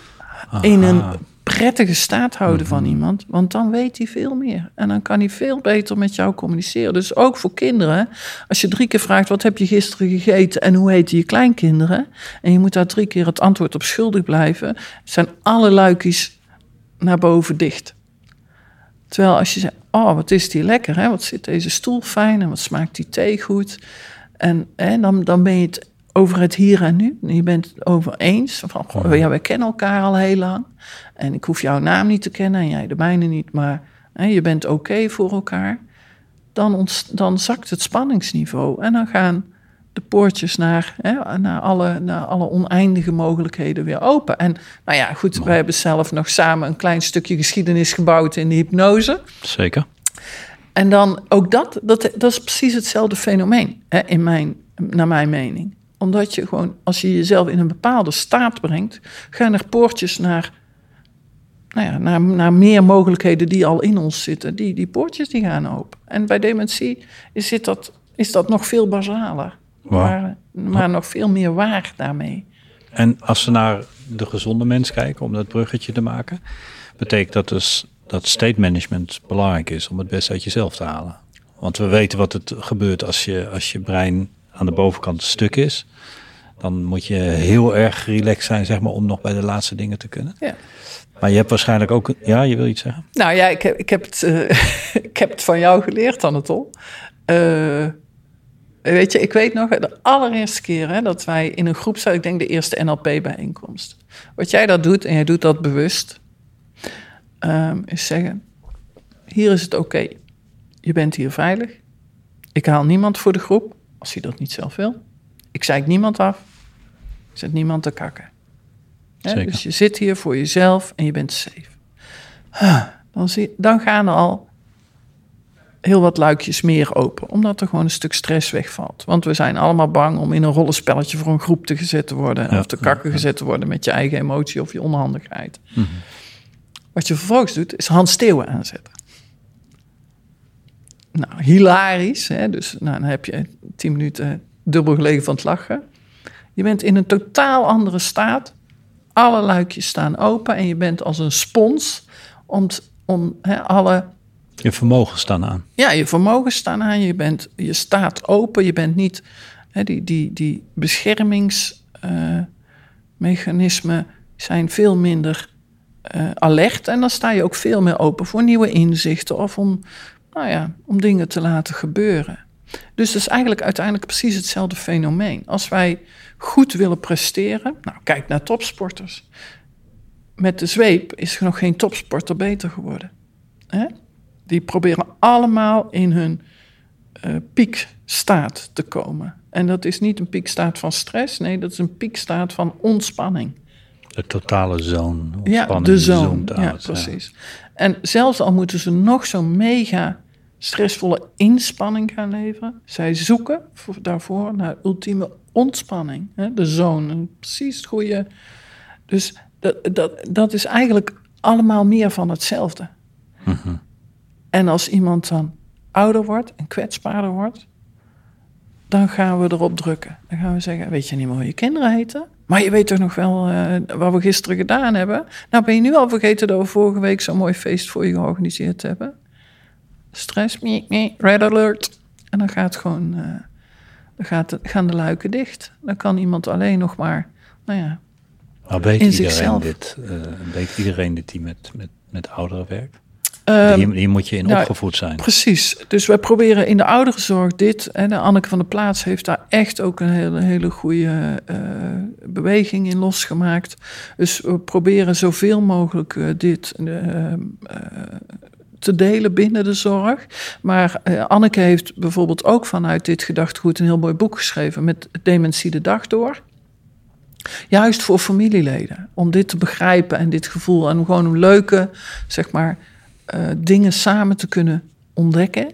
in een prettige staat houden van iemand. Want dan weet hij veel meer. En dan kan hij veel beter met jou communiceren. Dus ook voor kinderen. Als je drie keer vraagt, wat heb je gisteren gegeten en hoe heten je kleinkinderen? En je moet daar drie keer het antwoord op schuldig blijven. Zijn alle luikjes naar boven dicht. Terwijl als je zegt, oh wat is die lekker hè? Wat zit deze stoel fijn en wat smaakt die thee goed? En hè, dan, dan ben je het over het hier en nu. En je bent het over eens. Van, goh, ja, wij kennen elkaar al heel lang. En ik hoef jouw naam niet te kennen en jij de mijne niet. Maar hè, je bent oké voor elkaar. Dan, dan zakt het spanningsniveau. En dan gaan de poortjes naar, hè, naar, alle, naar alle oneindige mogelijkheden weer open. En nou ja, goed, wij hebben zelf nog samen een klein stukje geschiedenis gebouwd in de hypnose. Zeker. En dan ook dat, dat, dat is precies hetzelfde fenomeen, hè, in mijn, naar mijn mening. Omdat je gewoon, als je jezelf in een bepaalde staat brengt, gaan er poortjes naar, nou ja, naar, naar meer mogelijkheden die al in ons zitten. Die, die poortjes die gaan open. En bij dementie is, zit dat, is dat nog veel basaler. Maar, maar nog veel meer waar daarmee. En als we naar de gezonde mens kijken, om dat bruggetje te maken, betekent dat dus dat state management belangrijk is om het best uit jezelf te halen. Want we weten wat het gebeurt als je, als je brein aan de bovenkant stuk is. Dan moet je heel erg relaxed zijn, zeg maar, om nog bij de laatste dingen te kunnen. Ja. Maar je hebt waarschijnlijk ook... Ja, je wil iets zeggen? Nou ja, ik heb, ik heb, het, eh, ik heb het van jou geleerd, Anatol. Eh weet je, ik weet nog de allereerste keer hè, dat wij in een groep zaten, ik denk de eerste NLP-bijeenkomst. Wat jij dat doet, en jij doet dat bewust, ehm, is zeggen: hier is het oké. Je bent hier veilig. Ik haal niemand voor de groep, als hij dat niet zelf wil. Ik zeik niemand af. Ik zet niemand te kakken. Hè, dus je zit hier voor jezelf en je bent safe. Huh, Dan, zie, dan gaan er al heel wat luikjes meer open. Omdat er gewoon een stuk stress wegvalt. Want we zijn allemaal bang om in een rollenspelletje voor een groep te gezet te worden. Ja, of te kakken gezet te worden met je eigen emotie of je onhandigheid. Wat je vervolgens doet, is Hans Steeuwen aanzetten. Nou, hilarisch. Hè? Dus nou, dan heb je tien minuten dubbel gelegen van het lachen. Je bent in een totaal andere staat. Alle luikjes staan open en je bent als een spons om, om hè, alle Je vermogen staan aan. ja, je vermogen staan aan, je, bent, je staat open, je bent niet... Hè, die, die, die beschermingsmechanismen zijn veel minder eh, alert. En dan sta je ook veel meer open voor nieuwe inzichten... of om, nou ja, om dingen te laten gebeuren. Dus dat is eigenlijk uiteindelijk precies hetzelfde fenomeen. Als wij goed willen presteren... Nou, kijk naar topsporters. Met de zweep is er nog geen topsporter beter geworden. Hè? Die proberen allemaal in hun eh, piekstaat te komen. En dat is niet een piekstaat van stress, nee, dat is een piekstaat van ontspanning. De totale zone. Ja, de zone. Ja, precies. En zelfs al moeten ze nog zo'n mega stressvolle inspanning gaan leveren, zij zoeken voor, daarvoor naar ultieme ontspanning. Hè? De zone, precies het goede. Dus dat, dat, dat is eigenlijk allemaal meer van hetzelfde. En als iemand dan ouder wordt en kwetsbaarder wordt, dan gaan we erop drukken. Dan gaan we zeggen, weet je niet meer hoe je kinderen heten? Maar je weet toch nog wel eh, wat we gisteren gedaan hebben? Nou ben je nu al vergeten dat we vorige week zo'n mooi feest voor je georganiseerd hebben. Stress, mee, mee, red alert. En dan gaat gewoon, eh, dan gaat gaan de luiken dicht. Dan kan iemand alleen nog maar, nou ja, Maar weet in iedereen zichzelf. dit? eh, weet iedereen dit die met, met, met ouderen werkt? Ehm, hier, hier moet je in nou, opgevoed zijn. Precies. Dus wij proberen in de ouderenzorg dit. En Anneke van der Plaats heeft daar echt ook een hele, hele goede eh, beweging in losgemaakt. Dus we proberen zoveel mogelijk eh, dit eh, te delen binnen de zorg. Maar Anneke heeft bijvoorbeeld ook vanuit dit gedachtegoed een heel mooi boek geschreven met Dementie de Dag door. Juist voor familieleden. Om dit te begrijpen en dit gevoel. En om gewoon een leuke, zeg maar, eh, dingen samen te kunnen ontdekken.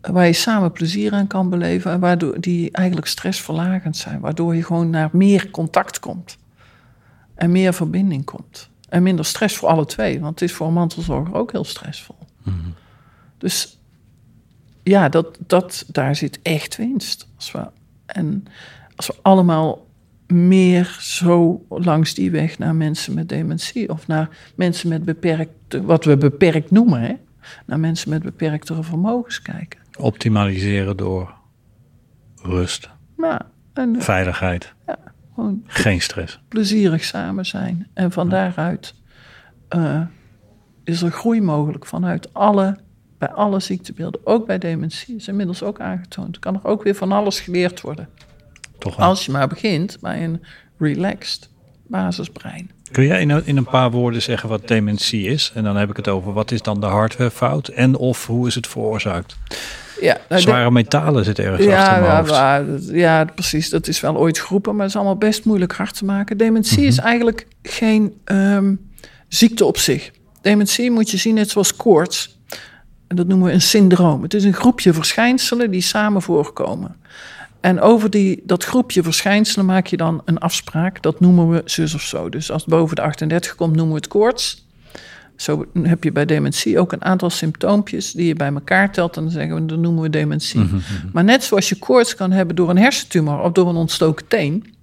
Waar je samen plezier aan kan beleven. En waardoor die eigenlijk stressverlagend zijn. Waardoor je gewoon naar meer contact komt. En meer verbinding komt. En minder stress voor alle twee. Want het is voor een mantelzorger ook heel stressvol. Dus ja, dat, dat, daar zit echt winst. Als we, en als we allemaal meer zo langs die weg naar mensen met dementie of naar mensen met beperkte, wat we beperkt noemen, hè? naar mensen met beperktere vermogens kijken. Optimaliseren door rust, Nou, en veiligheid, gewoon geen stress. plezierig samen zijn. En van daaruit eh, is er groei mogelijk vanuit alle, bij alle ziektebeelden, ook bij dementie. Is inmiddels ook aangetoond. Kan er ook weer van alles geleerd worden. Toch wel. Als je maar begint bij een relaxed basisbrein. Kun jij in een, in een paar woorden zeggen wat dementie is? En dan heb ik het over wat is dan de hardwarefout en of hoe is het veroorzaakt? Ja, nou, de- Zware metalen zitten ergens ja, achter mijn ja, hoofd. ja, precies. Dat is wel ooit geroepen, maar het is allemaal best moeilijk hard te maken. Dementie is eigenlijk geen ehm, ziekte op zich. Dementie moet je zien net zoals koorts. En dat noemen we een syndroom. Het is een groepje verschijnselen die samen voorkomen. En over die, dat groepje verschijnselen maak je dan een afspraak. Dat noemen we zus of zo. Dus als het boven de 38 komt, noemen we het koorts. Zo heb je bij dementie ook een aantal symptoompjes die je bij elkaar telt. En dan zeggen we, dat noemen we dementie. Maar net zoals je koorts kan hebben door een hersentumor of door een ontstoken teen,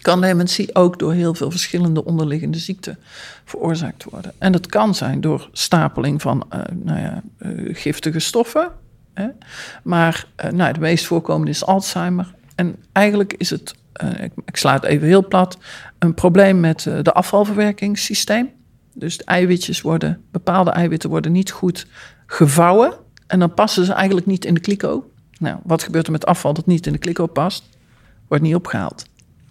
kan dementie ook door heel veel verschillende onderliggende ziekten veroorzaakt worden. En dat kan zijn door stapeling van eh, nou ja, eh, giftige stoffen. Hè? Maar eh, nou, de meest voorkomende is Alzheimer. En eigenlijk is het, eh, ik, ik sla het even heel plat, een probleem met eh, de afvalverwerkingssysteem. Dus de eiwitjes worden, bepaalde eiwitten worden niet goed gevouwen. En dan passen ze eigenlijk niet in de kliko. Nou, wat gebeurt er met afval dat niet in de kliko past? Wordt niet opgehaald.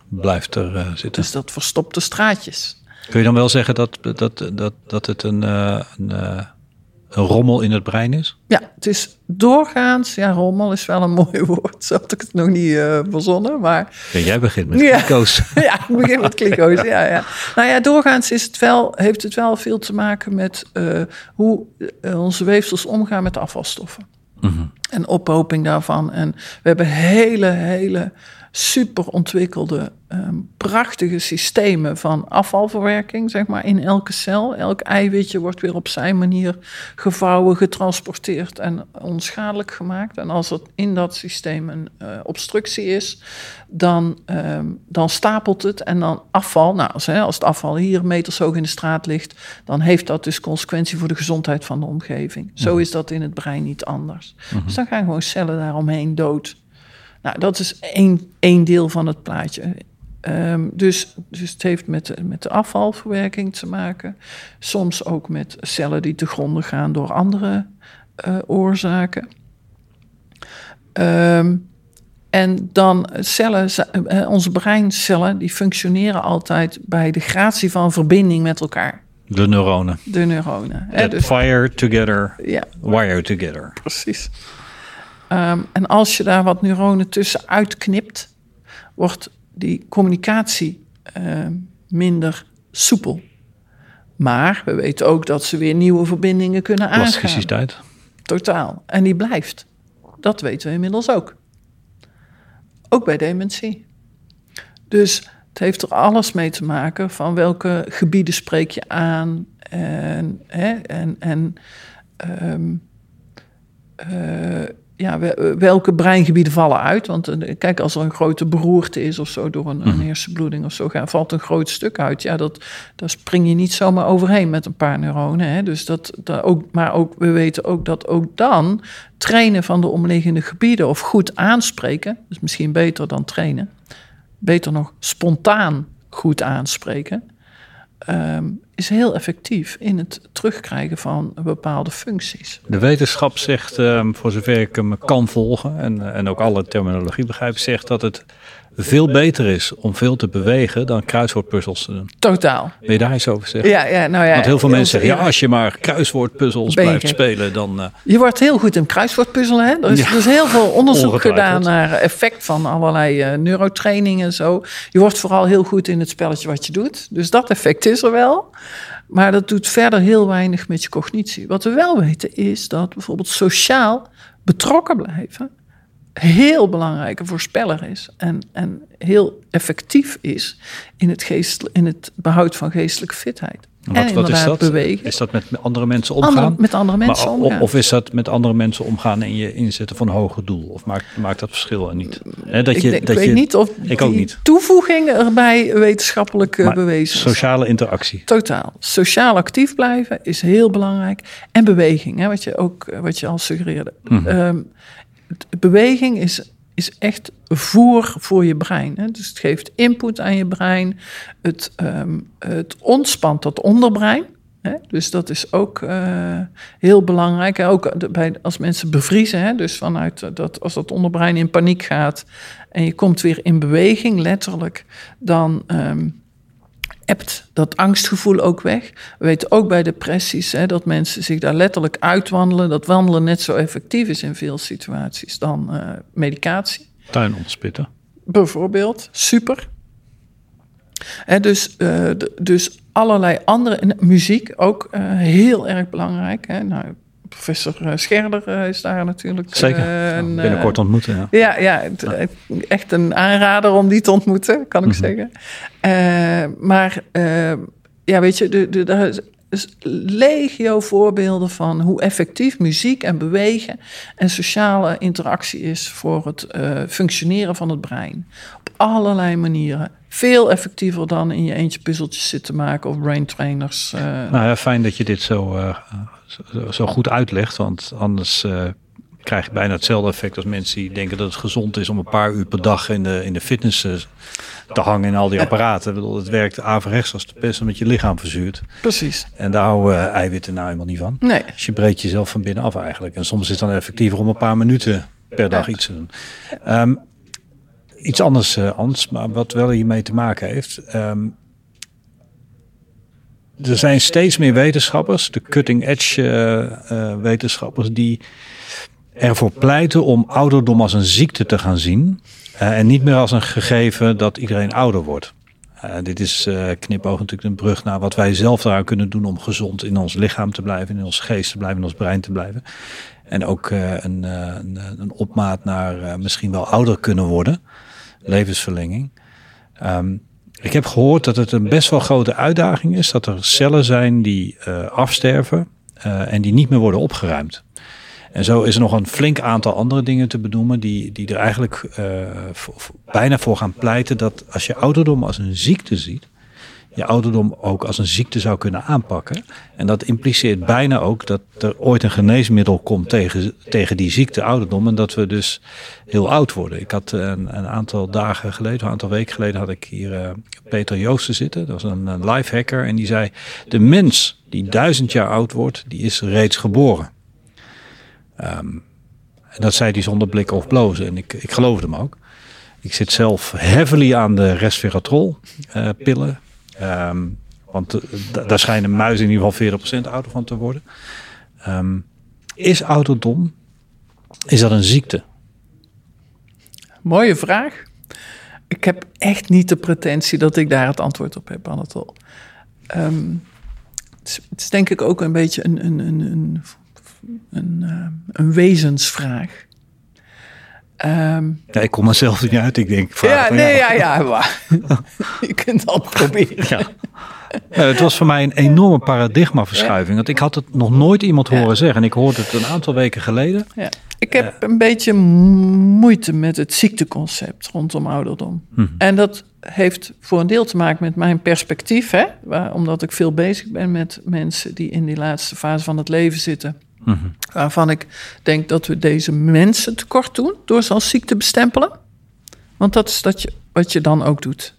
Blijft er zitten. Dus dat verstopt de straatjes. Kun je dan wel zeggen dat, dat, dat, dat het een, een, een rommel in het brein is? Ja, het is doorgaans, ja, rommel is wel een mooi woord. Zo had ik het nog niet eh, verzonnen, maar Ja, jij begint met Ja. kliko's. ja, ik begin met kliko's. Ja, ja. Nou ja, doorgaans is het wel, heeft het wel veel te maken met eh, hoe eh, onze weefsels omgaan met afvalstoffen. En ophoping daarvan. En we hebben hele, hele super ontwikkelde, ehm, prachtige systemen van afvalverwerking, zeg maar, in elke cel. Elk eiwitje wordt weer op zijn manier gevouwen, getransporteerd en onschadelijk gemaakt. En als er in dat systeem een uh, obstructie is, dan, ehm, dan stapelt het en dan afval. Nou, als, hè, als het afval hier meters hoog in de straat ligt, dan heeft dat dus consequentie voor de gezondheid van de omgeving. Zo is dat in het brein niet anders. Dus dan gaan gewoon cellen daaromheen dood. Nou, dat is één, één deel van het plaatje. Um, dus, dus het heeft met, met de afvalverwerking te maken. Soms ook met cellen die te gronden gaan door andere uh, oorzaken. Um, en dan cellen, uh, onze breincellen, die functioneren altijd bij de gratie van verbinding met elkaar. De neuronen. De neuronen. Hè, dus, fire together, yeah. wire together. Precies. Um, en als je daar wat neuronen tussen uitknipt, wordt die communicatie uh, minder soepel. Maar we weten ook dat ze weer nieuwe verbindingen kunnen aangaan. Plasticiteit. Totaal. En die blijft. Dat weten we inmiddels ook. Ook bij dementie. Dus het heeft er alles mee te maken van welke gebieden spreek je aan en, hè, en, en um, uh, ja, welke breingebieden vallen uit. Want eh, kijk, als er een grote beroerte is of zo door een, een mhm. hersenbloeding of zo, valt een groot stuk uit. Ja, dat, daar spring je niet zomaar overheen met een paar neuronen. Hè. Dus dat, dat ook, maar ook, we weten ook dat ook dan trainen van de omliggende gebieden of goed aanspreken, dus misschien beter dan trainen, beter nog spontaan goed aanspreken. Um, is heel effectief in het terugkrijgen van bepaalde functies. De wetenschap zegt, um, voor zover ik hem kan volgen en, en ook alle terminologie begrijp, zegt dat het veel beter is om veel te bewegen dan kruiswoordpuzzels te doen. Totaal. Wil je daar iets over zeggen? Ja, ja, nou ja. Want heel veel mensen zeggen, ja, als je maar kruiswoordpuzzels blijft spelen, dan... Uh... Je wordt heel goed in kruiswoordpuzzelen, hè? Er is, er is heel veel onderzoek gedaan naar effect van allerlei uh, neurotraining en zo. Je wordt vooral heel goed in het spelletje wat je doet. Dus dat effect is er wel. Maar dat doet verder heel weinig met je cognitie. Wat we wel weten is dat bijvoorbeeld sociaal betrokken blijven heel belangrijke voorspeller is en, en heel effectief is in het, geest, in het behoud van geestelijke fitheid. Wat, en wat is dat? Bewegen. Is dat met andere mensen omgaan? Andere, met andere mensen maar, omgaan. Of is dat met andere mensen omgaan en je inzetten van een hoger doel? Of maakt, maakt dat verschil er niet? dat je, ik, dat weet je, niet of ik ook niet. toevoeging erbij wetenschappelijk maar bewezen is. Sociale interactie. Totaal. Sociaal actief blijven is heel belangrijk. En beweging, hè, wat, je ook, wat je al suggereerde. Mm -hmm beweging is, is echt voer voor je brein. Hè? Dus het geeft input aan je brein. Het, um, het ontspant dat onderbrein. Hè? Dus dat is ook uh, heel belangrijk. Ook bij, als mensen bevriezen, hè? dus vanuit dat als dat onderbrein in paniek gaat en je komt weer in beweging, letterlijk, dan um, hebt dat angstgevoel ook weg. We weten ook bij depressies hè, dat mensen zich daar letterlijk uitwandelen. Dat wandelen net zo effectief is in veel situaties dan uh, medicatie. Tuin ontspitten. Bijvoorbeeld, super. Hè, dus, uh, dus allerlei andere... Muziek ook uh, heel erg belangrijk. Hè. Nou, professor eh, Scherder eh, is daar natuurlijk. Zeker, uh, een, binnenkort ontmoeten. Ja, ja, ja, het, echt een aanrader om die te ontmoeten, kan ik mm -hmm. zeggen. maar ja, weet je, de, de, daar is legio voorbeelden van hoe effectief muziek en bewegen en sociale interactie is voor het functioneren van het brein. Allerlei manieren. Veel effectiever dan in je eentje puzzeltjes zitten maken of brain trainers. Nou ja, fijn dat je dit zo zo goed uitlegt. Want anders uh, krijg je bijna hetzelfde effect als mensen die denken dat het gezond is om een paar uur per dag in de, in de fitness te hangen in al die apparaten. Ik bedoel, het werkt averechts als de pest omdat je lichaam verzuurt. Precies. En daar houden eiwitten nou helemaal niet van. Nee. Dus je breekt jezelf van binnen af eigenlijk. En soms is het dan effectiever om een paar minuten per dag iets te doen. Um, iets anders, uh, Ans, maar wat wel hiermee te maken heeft. Um, er zijn steeds meer wetenschappers, de cutting edge uh, uh, wetenschappers, die ervoor pleiten om ouderdom als een ziekte te gaan zien. En niet meer als een gegeven dat iedereen ouder wordt. dit is knipoog natuurlijk een brug naar wat wij zelf daar kunnen doen om gezond in ons lichaam te blijven, in ons geest te blijven, in ons brein te blijven. En ook een, een, een, opmaat naar misschien wel ouder kunnen worden. Levensverlenging. Ehm, ik heb gehoord dat het een best wel grote uitdaging is dat er cellen zijn die uh, afsterven uh, en die niet meer worden opgeruimd. En zo is er nog een flink aantal andere dingen te benoemen die, die er eigenlijk uh, bijna voor gaan pleiten dat als je ouderdom als een ziekte ziet, je ouderdom ook als een ziekte zou kunnen aanpakken. En dat impliceert bijna ook dat er ooit een geneesmiddel komt tegen, tegen die ziekte ouderdom. En dat we dus heel oud worden. Ik had een, een aantal dagen geleden, een aantal weken geleden, had ik hier uh, Peter Joosten zitten. Dat was een, een lifehacker. En die zei: De mens die duizend jaar oud wordt, die is reeds geboren. Um, en dat zei hij zonder blikken of blozen. En ik, ik geloofde hem ook. Ik zit zelf heavily aan de resveratrol uh, pillen. Um, want uh, daar schijnen muizen in ieder geval 40% ouder van te worden. Um, is ouderdom, is dat een ziekte? Mooie vraag. Ik heb echt niet de pretentie dat ik daar het antwoord op heb, Anatol. Um, het, is, denk ik ook een beetje een, een, een, een, een, een wezensvraag. Um, ja, ik kom mezelf niet uit. Ik denk, ja, nee, ja, ja, maar, je kunt het proberen. Ja. Het was voor mij een enorme paradigmaverschuiving. Want ik had het nog nooit iemand horen zeggen. En ik hoorde het een aantal weken geleden. Ja. Ik heb uh, een beetje moeite met het ziekteconcept rondom ouderdom. Mhm. Hmm. En dat heeft voor een deel te maken met mijn perspectief. Hè? Waar, omdat ik veel bezig ben met mensen die in die laatste fase van het leven zitten. Waarvan ik denk dat we deze mensen tekort doen door ze als ziekte bestempelen. Want dat is dat je, wat je dan ook doet.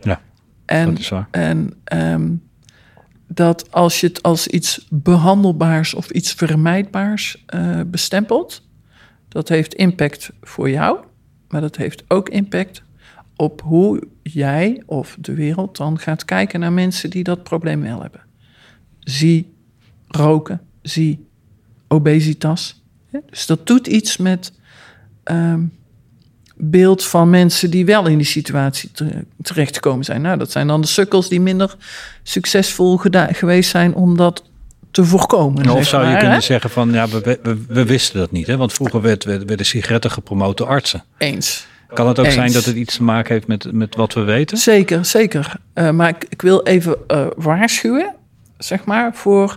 Ja, en, dat is waar. En um, dat als je het als iets behandelbaars of iets vermijdbaars uh, bestempelt, dat heeft impact voor jou, maar dat heeft ook impact op hoe jij of de wereld dan gaat kijken naar mensen die dat probleem wel hebben. Zie roken, zie obesitas. Dus dat doet iets met um, beeld van mensen die wel in die situatie terechtgekomen zijn. Nou, dat zijn dan de sukkels die minder succesvol geweest zijn om dat te voorkomen. Of zou je maar, kunnen hè? zeggen van ja, we, we, we, wisten dat niet. Hè? Want vroeger werd, werd, werden sigaretten gepromoot door artsen. Eens. Kan het ook Eens. zijn dat het iets te maken heeft met, met wat we weten? Zeker, zeker. Uh, maar ik, ik, wil even uh, waarschuwen, zeg maar, voor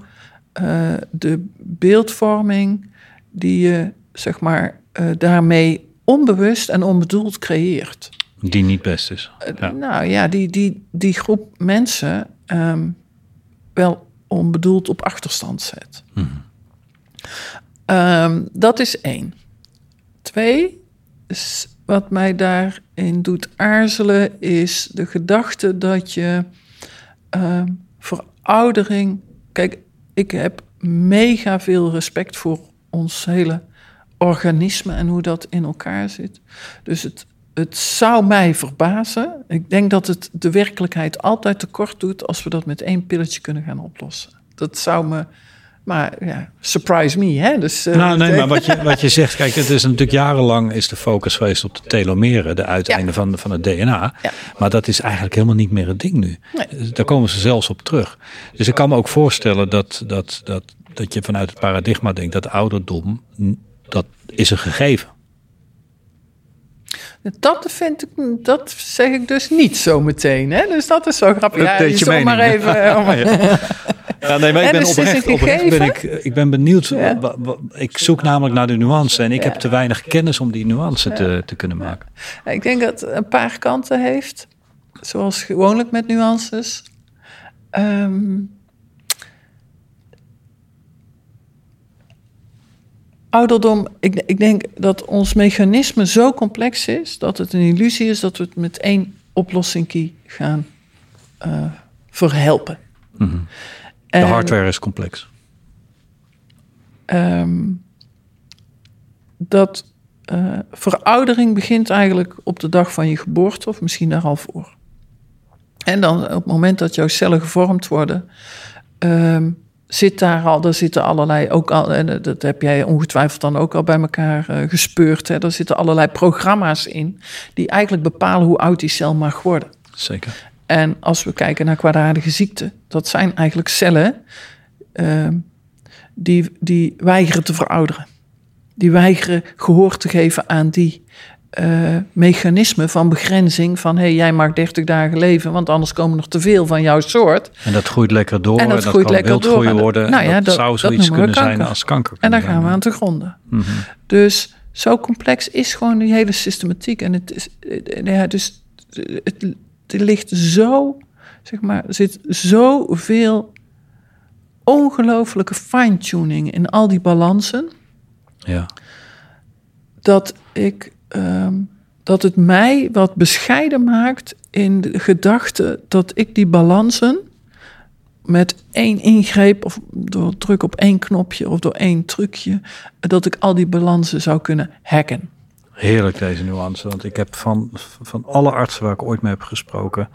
uh, de beeldvorming die je, zeg maar, daarmee onbewust en onbedoeld creëert. Die niet best is. Ja. Nou ja, die, die, die groep mensen um, wel onbedoeld op achterstand zet. Mm-hmm. Um, dat is één. Twee, wat mij daarin doet aarzelen, is de gedachte dat je um, veroudering. Kijk, ik heb mega veel respect voor ons hele organisme en hoe dat in elkaar zit. Dus het, het zou mij verbazen. Ik denk dat het de werkelijkheid altijd tekort doet als we dat met één pilletje kunnen gaan oplossen. Dat zou me. Maar ja, surprise me, hè? Dus, uh, nou, nee, maar wat je, wat je zegt, kijk, het is natuurlijk jarenlang is de focus geweest op de telomeren, de uiteinden ja. van, van het DNA. Ja. Maar dat is eigenlijk helemaal niet meer het ding nu. Nee. Daar komen ze zelfs op terug. Dus ik kan me ook voorstellen dat, dat, dat, dat je vanuit het paradigma denkt dat ouderdom, dat is een gegeven. Dat vind ik, dat zeg ik dus niet zo meteen. Hè? Dus dat is zo grappig. Ja, je maar even. ja. Ja, nee, maar ik En ben dus oprecht, ben ik, ik ben benieuwd. Ja. Ik zoek namelijk naar de nuance en ik heb te weinig kennis om die nuance te, te kunnen maken. Ik denk dat het een paar kanten heeft. Zoals gewoonlijk met nuances. Ehm, ouderdom, ik, ik denk dat ons mechanisme zo complex is... dat het een illusie is dat we het met één oplossing gaan uh, verhelpen. Mhm. De En, hardware is complex. ehm, dat uh, veroudering begint eigenlijk op de dag van je geboorte, of misschien daar al voor. En dan op het moment dat jouw cellen gevormd worden, um, zit daar al, daar zitten allerlei, ook al, en dat heb jij ongetwijfeld dan ook al bij elkaar uh, gespeurd, hè, daar zitten allerlei programma's in die eigenlijk bepalen hoe oud die cel mag worden. Zeker. En als we kijken naar kwaadaardige ziekten, dat zijn eigenlijk cellen uh, die, die weigeren te verouderen. Die weigeren gehoor te geven aan die eh, mechanisme van begrenzing van hey, jij mag 30 dagen leven, want anders komen er te veel van jouw soort. En dat groeit lekker door. En dat groeit kan lekker door. wildgroei En dat- worden. nou ja, dat, dat- zou zoiets kunnen zijn als kanker. En daar gaan we aan te gronden. Mhm. Dus zo complex is gewoon die hele systematiek. En het is, eh, ja, dus het, het ligt zo, zeg maar, er zit zoveel ongelofelijke fine-tuning in al die balansen. Ja. dat ik ehm, dat het mij wat bescheiden maakt in de gedachte dat ik die balansen met één ingreep of door druk op één knopje of door één trucje, dat ik al die balansen zou kunnen hacken. Heerlijk deze nuance. Want ik heb van, van alle artsen waar ik ooit mee heb gesproken...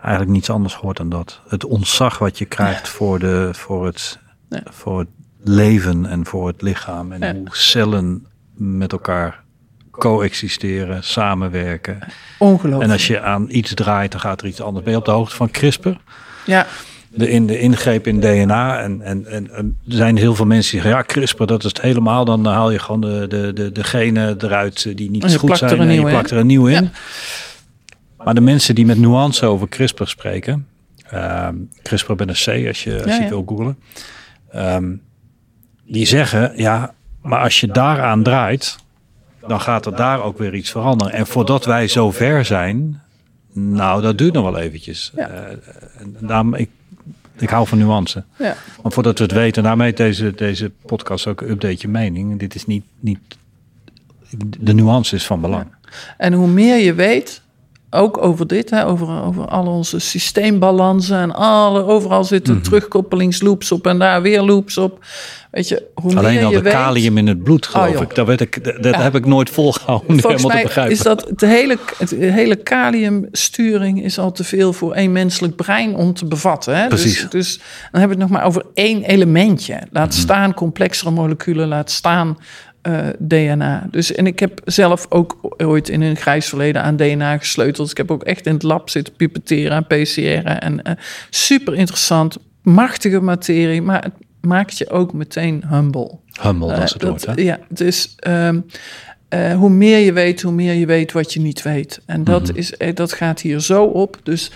eigenlijk niets anders gehoord dan dat. Het ontzag wat je krijgt voor, de, voor, het, Ja. voor het leven en voor het lichaam. En Ja. hoe cellen met elkaar coexisteren, samenwerken. Ongelooflijk. En als je aan iets draait, dan gaat er iets anders. Ben je op de hoogte van CRISPR? Ja, de, in de ingreep in DNA. En, en, en, en er zijn heel veel mensen die zeggen, ja, CRISPR, dat is het helemaal. Dan haal je gewoon de, de, de, de genen eruit eh, die niet goed zijn. en je plakt in. er een nieuw in. Ja. Maar de mensen die met nuance over CRISPR spreken, ehm, CRISPR met een C als je, als Ja, je ja. wil googlen. ehm, die zeggen, ja, maar als je daaraan draait, dan gaat er daar ook weer iets veranderen. En voordat wij zo ver zijn, nou, dat duurt nog wel eventjes. Ja. Eh, daarom, ik, ik hou van nuance. ja. Want voordat we het weten, daarmee deze, deze podcast ook update je mening. Dit is niet, niet, de nuance is van belang. En hoe meer je weet, ook over dit, hè, over, over al onze systeembalansen en alle, overal zitten Mhm. terugkoppelingsloops op en daar weer loops op. Weet je, hoe Alleen meer al je de weet, kalium in het bloed, geloof Oh, joh. ik. Dat, weet ik, dat Ja. heb ik nooit volgehouden Volgens helemaal te mij begrijpen. is dat het hele, het hele kaliumsturing is al te veel voor één menselijk brein om te bevatten. Hè? Precies. Dus, dus dan hebben we het nog maar over één elementje. Laat Mhm. staan complexere moleculen, laat staan eh, DNA. Dus, en ik heb zelf ook ooit in een grijs verleden aan DNA gesleuteld. Ik heb ook echt in het lab zitten pipetteren en PCR'en. En eh, super interessant, machtige materie, maar het maakt je ook meteen humble. Humble, dat is Eh, het woord. Hè? Ja, dus ehm, eh, hoe meer je weet, hoe meer je weet wat je niet weet. En dat, Mhm. is, eh, dat gaat hier zo op. Dus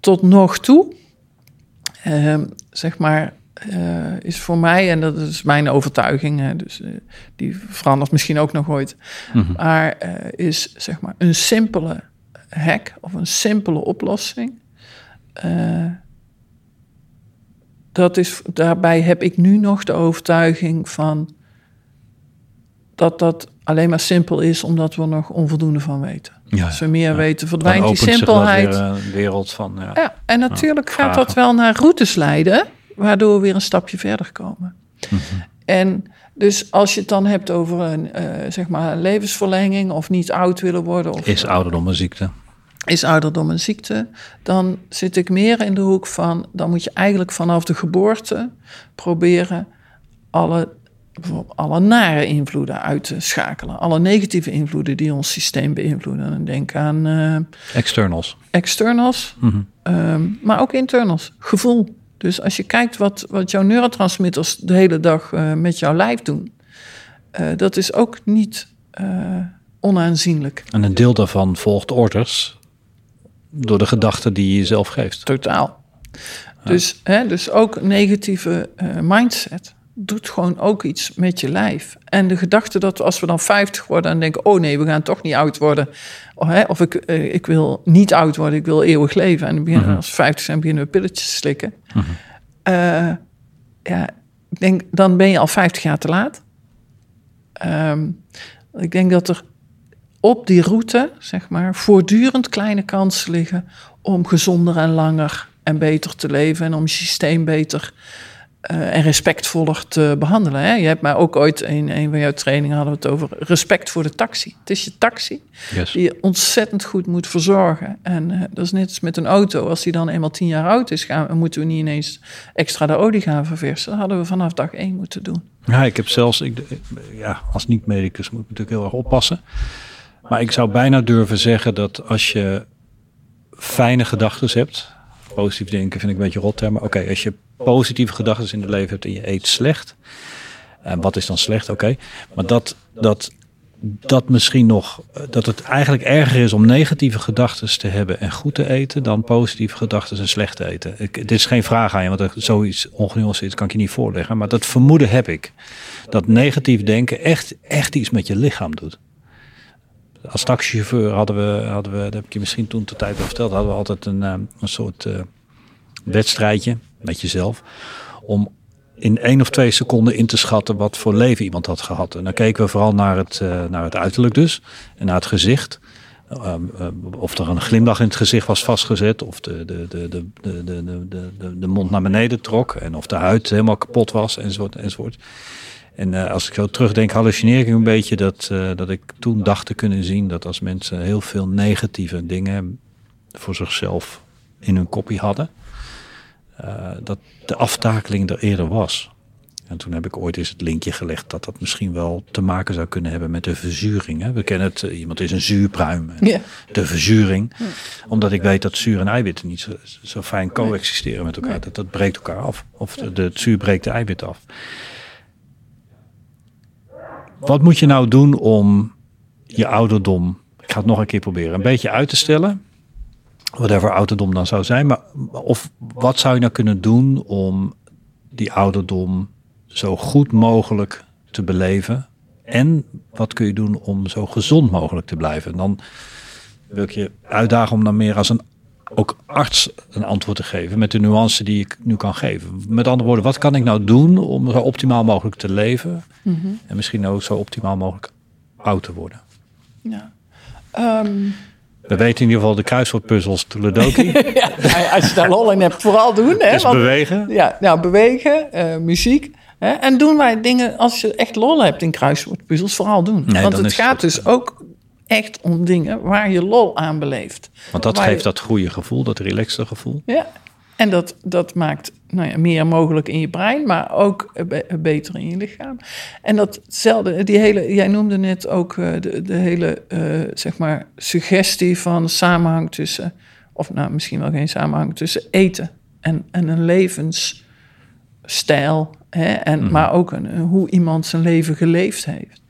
tot nog toe, ehm, zeg maar, eh, is voor mij, en dat is mijn overtuiging, hè, dus eh, die verandert misschien ook nog ooit, Mhm. maar eh, is zeg maar een simpele hack of een simpele oplossing. dat is, daarbij heb ik nu nog de overtuiging van dat dat alleen maar simpel is omdat we er nog onvoldoende van weten. Ja, Als we meer ja. weten, verdwijnt die simpelheid. weer wereld van... Ja. Ja, en natuurlijk gaat dat wel naar routes leiden, waardoor we weer een stapje verder komen. Mhm. En dus als je het dan hebt over een eh, zeg maar levensverlenging of niet oud willen worden, of Is ouderdom een ziekte? is ouderdom een ziekte, dan zit ik meer in de hoek van, dan moet je eigenlijk vanaf de geboorte proberen alle, alle nare invloeden uit te schakelen. Alle negatieve invloeden die ons systeem beïnvloeden. En denk aan eh, Externals. externals, Mhm. Ehm, maar ook internals, gevoel. Dus als je kijkt wat, wat jouw neurotransmitters de hele dag eh, met jouw lijf doen, eh, dat is ook niet eh, onaanzienlijk. En een deel daarvan volgt orders door de gedachten die je jezelf geeft. Totaal. Dus, hè, dus ook negatieve mindset doet gewoon ook iets met je lijf. En de gedachte dat als we dan 50 worden en denken: oh nee, we gaan toch niet oud worden. Of, hè, of ik, eh, ik wil niet oud worden, ik wil eeuwig leven. En dan beginnen, als we 50 zijn, beginnen we pilletjes te slikken. Eh, ja, ik denk, dan ben je al 50 jaar te laat. Ehm, ik denk dat er op die route, zeg maar, voortdurend kleine kansen liggen om gezonder en langer en beter te leven en om je systeem beter eh, en respectvoller te behandelen. Hè? Je hebt mij ook ooit in een van jouw trainingen hadden we het over respect voor de taxi. Het is je taxi Yes. die je ontzettend goed moet verzorgen. En eh, dat is net als met een auto. Als die dan eenmaal tien jaar oud is, gaan, moeten we niet ineens extra de olie gaan verversen. Dat hadden we vanaf dag één moeten doen. Ja, ik heb zelfs, ik, ja, als niet-medicus moet ik natuurlijk heel erg oppassen. Maar ik zou bijna durven zeggen dat als je fijne gedachten hebt, positief denken vind ik een beetje rot, hè, maar oké, als je positieve gedachten in het leven hebt en je eet slecht, en wat is dan slecht, oké, maar dat, dat dat misschien nog, dat het eigenlijk erger is om negatieve gedachten te hebben en goed te eten dan positieve gedachten en slecht te eten. Ik, dit is geen vraag aan je, want zoiets ongenuanceerd kan ik je niet voorleggen. Maar dat vermoeden heb ik. Dat negatief denken echt, echt iets met je lichaam doet. Als taxichauffeur hadden we, hadden we, dat heb ik je misschien toen de tijd al verteld, hadden we altijd een, eh, een soort uh, wedstrijdje met jezelf. Om in één of twee seconden in te schatten wat voor leven iemand had gehad. En dan keken we vooral naar het, uh, naar het uiterlijk dus. En naar het gezicht. Um, uh, of er een glimlach in het gezicht was vastgezet. Of de, de, de, de, de, de, de, de mond naar beneden trok. En of de huid helemaal kapot was enzovoort. enzovoort. En uh, als ik zo terugdenk, hallucineer ik een beetje dat, dat ik toen dacht te kunnen zien dat als mensen heel veel negatieve dingen voor zichzelf in hun kopie hadden, uh, dat de aftakeling er eerder was. En toen heb ik ooit eens het linkje gelegd dat dat misschien wel te maken zou kunnen hebben met de verzuring. Hè? We kennen het, iemand is een zuurpruim. Ja. De verzuring. Ja. Omdat ik weet dat zuur en eiwitten niet zo, zo fijn coexisteren met elkaar. Nee. Dat, dat breekt elkaar af. Of de, de, het zuur breekt de eiwit af. Wat moet je nou doen om je ouderdom, ik ga het nog een keer proberen, een beetje uit te stellen? whatever ouderdom dan zou zijn. Maar of wat zou je nou kunnen doen om die ouderdom zo goed mogelijk te beleven? En wat kun je doen om zo gezond mogelijk te blijven? En dan wil ik je uitdagen om dan meer als een ook arts een antwoord te geven met de nuance die ik nu kan geven. Met andere woorden, wat kan ik nou doen om zo optimaal mogelijk te leven mm -hmm. en misschien ook zo optimaal mogelijk oud te worden? Ja. Um, we weten in ieder geval de kruiswoordpuzzels Tuledoki. ja, als je daar lol in hebt, vooral doen. Hè, dus want, bewegen. Ja, nou, bewegen, uh, muziek. Hè, en doen wij dingen, als je echt lol hebt in kruiswoordpuzzels, vooral doen. Nee, want het gaat het, dus ook echt om dingen waar je lol aan beleeft. Want dat geeft je, dat goede gevoel, dat relaxte gevoel. Ja, en dat, dat maakt nou ja, meer mogelijk in je brein, maar ook beter in je lichaam. En datzelfde, die hele, jij noemde net ook uh, de, de hele uh, zeg maar suggestie van samenhang tussen, of nou misschien wel geen samenhang tussen eten en, en een levensstijl. Hè, en, mm-hmm. Maar ook een, hoe iemand zijn leven geleefd heeft.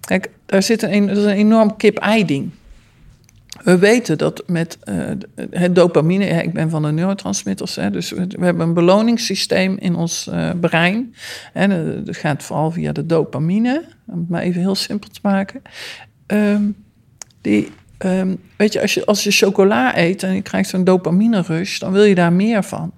Kijk, daar zit een, dat is een enorm kip-ei-ding. We weten dat met uh, het dopamine, ik ben van de neurotransmitters, hè, dus we, hebben een beloningssysteem in ons uh, brein. En dat gaat vooral via de dopamine, om het maar even heel simpel te maken. Um, die, um, weet je, als je, als je chocola eet en je krijgt zo'n dopamine rush, dan wil je daar meer van.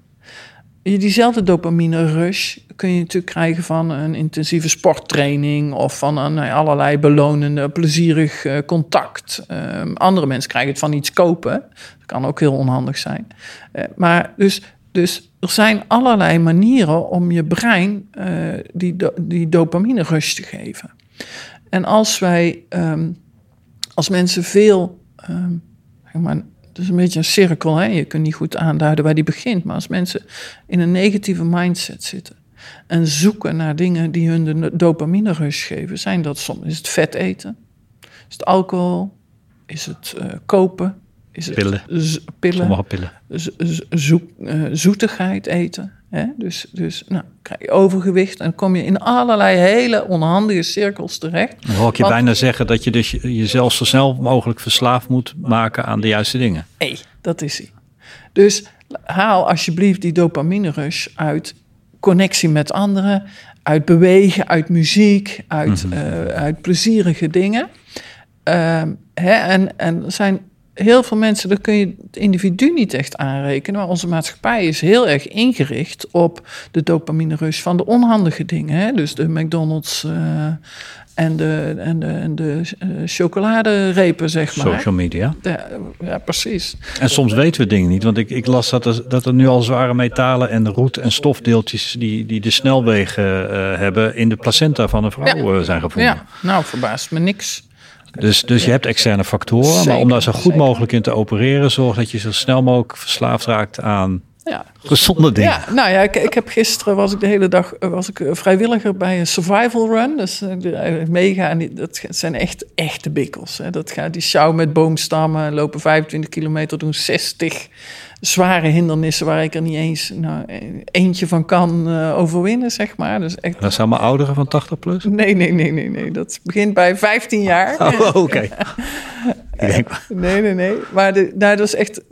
Diezelfde dopamine rush kun je natuurlijk krijgen van een intensieve sporttraining of van een, nou allerlei belonende, plezierig uh, contact. Um, andere mensen krijgen het van iets kopen. Dat kan ook heel onhandig zijn. Uh, maar dus, dus er zijn allerlei manieren om je brein uh, die, die dopamine rush te geven. En als wij, um, als mensen veel, um, maar, het is een beetje een cirkel. Hè? Je kunt niet goed aanduiden waar die begint. Maar als mensen in een negatieve mindset zitten en zoeken naar dingen die hun de dopamine rush geven, zijn dat soms is het vet eten, is het alcohol, is het uh, kopen, is het pillen, pillen, pillen. Zo, uh, zoetigheid eten. Hè? Dus, dus nou, krijg je overgewicht en kom je in allerlei hele onhandige cirkels terecht. Dan hoor ik je Want, bijna zeggen dat je dus jezelf zo snel mogelijk verslaafd moet maken aan de juiste dingen. Hé, dat is hij. Dus haal alsjeblieft die dopamine rush uit connectie met anderen, uit bewegen, uit muziek, uit, mm -hmm. uh, uit plezierige dingen. Uh, hè, en, en er zijn heel veel mensen, daar kun je het individu niet echt aanrekenen. Maar onze maatschappij is heel erg ingericht op de dopamine rush van de onhandige dingen. Hè? Dus de McDonald's uh, en de, en de, en de uh, chocoladerepen, zeg maar. Social media. Ja, ja, precies. En soms weten we dingen niet. Want ik, ik las dat er, dat er nu al zware metalen en roet- en stofdeeltjes... die, die de snelwegen uh, hebben in de placenta van een vrouw ja. zijn gevonden. Ja, nou verbaast me niks. Dus, dus je hebt externe factoren, zeker, maar om daar zo goed zeker. mogelijk in te opereren, zorg dat je zo snel mogelijk verslaafd raakt aan Ja. Gezonde dingen. Ja, nou ja, ik, ik heb gisteren was ik de hele dag eh, was ik vrijwilliger bij een survival run. Dus uh, meegaan. Dat zijn echt echte bikkels. Hè. Dat gaat die sjouw met boomstammen, lopen 25 kilometer, doen 60 zware hindernissen waar ik er niet eens nou, eentje van kan uh, overwinnen, zeg maar. Dus echt... Dat zijn maar ouderen van 80 plus? Nee, nee, nee, nee, nee. Dat begint bij 15 jaar. Oh, oké. Okay. nee, nee, nee. Maar de, nou, dat is echt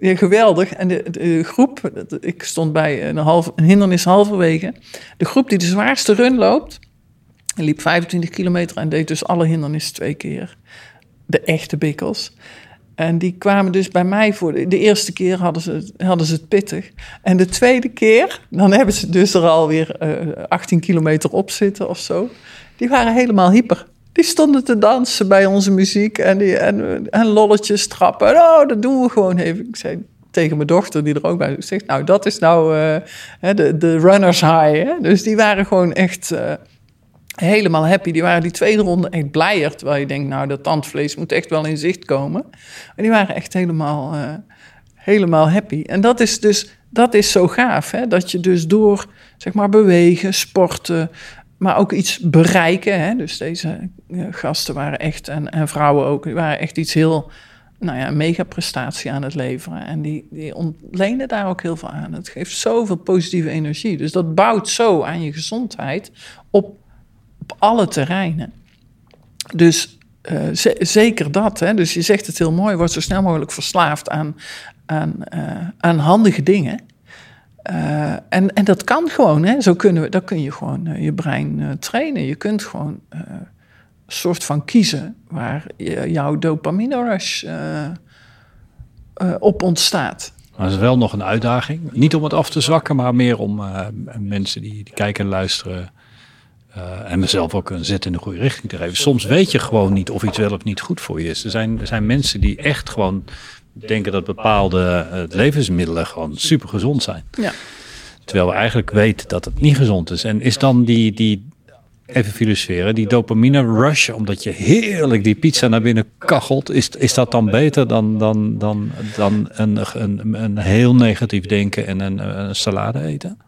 geweldig. En de, de groep, ik stond bij een, half, een hindernis halverwege. De groep die de zwaarste run loopt, liep 25 kilometer en deed dus alle hindernissen twee keer. De echte bikkels. En die kwamen dus bij mij voor. De, eerste keer hadden ze, hadden ze het pittig. En de tweede keer, dan hebben ze dus er alweer uh, 18 kilometer op zitten of zo. Die waren helemaal hyper. Die stonden te dansen bij onze muziek en, die, en, en lolletjes trappen. Oh, dat doen we gewoon even. Ik zei tegen mijn dochter, die er ook bij zegt, nou, dat is nou uh, de, de runners high. Hè? Dus die waren gewoon echt... Uh, helemaal happy. Die waren die tweede ronde echt blijer. Terwijl je denkt, nou, dat tandvlees moet echt wel in zicht komen. Maar die waren echt helemaal, uh, helemaal happy. En dat is dus, dat is zo gaaf. Hè? Dat je dus door, zeg maar, bewegen, sporten, maar ook iets bereiken. Hè? Dus deze uh, gasten waren echt, en, en vrouwen ook, die waren echt iets heel, nou ja, mega prestatie aan het leveren. En die, die ontlenen daar ook heel veel aan. Het geeft zoveel positieve energie. Dus dat bouwt zo aan je gezondheid op op alle terreinen. Dus uh, zeker dat. Hè? Dus je zegt het heel mooi, wordt zo snel mogelijk verslaafd aan, aan, uh, aan handige dingen. Uh, en, en dat kan gewoon, hè? Zo kunnen we, dan kun je gewoon je brein trainen. Je kunt gewoon een soort van kiezen waar jouw dopamine rush op ontstaat. Maar dat is wel nog een uitdaging. Niet om het af te zwakken, maar meer om mensen die, die kijken en luisteren uh, en mezelf ook een zet in de goede richting te geven. Soms weet je gewoon niet of iets wel of niet goed voor je is. Er zijn, er zijn mensen die echt gewoon denken dat bepaalde uh, levensmiddelen gewoon super gezond zijn. Ja. Terwijl we eigenlijk weten dat het niet gezond is. En is dan die, die even filosoferen, die dopamine rush, omdat je heerlijk die pizza naar binnen kachelt, is, is dat dan beter dan, dan, dan, dan een, een, een heel negatief denken en een, een salade eten?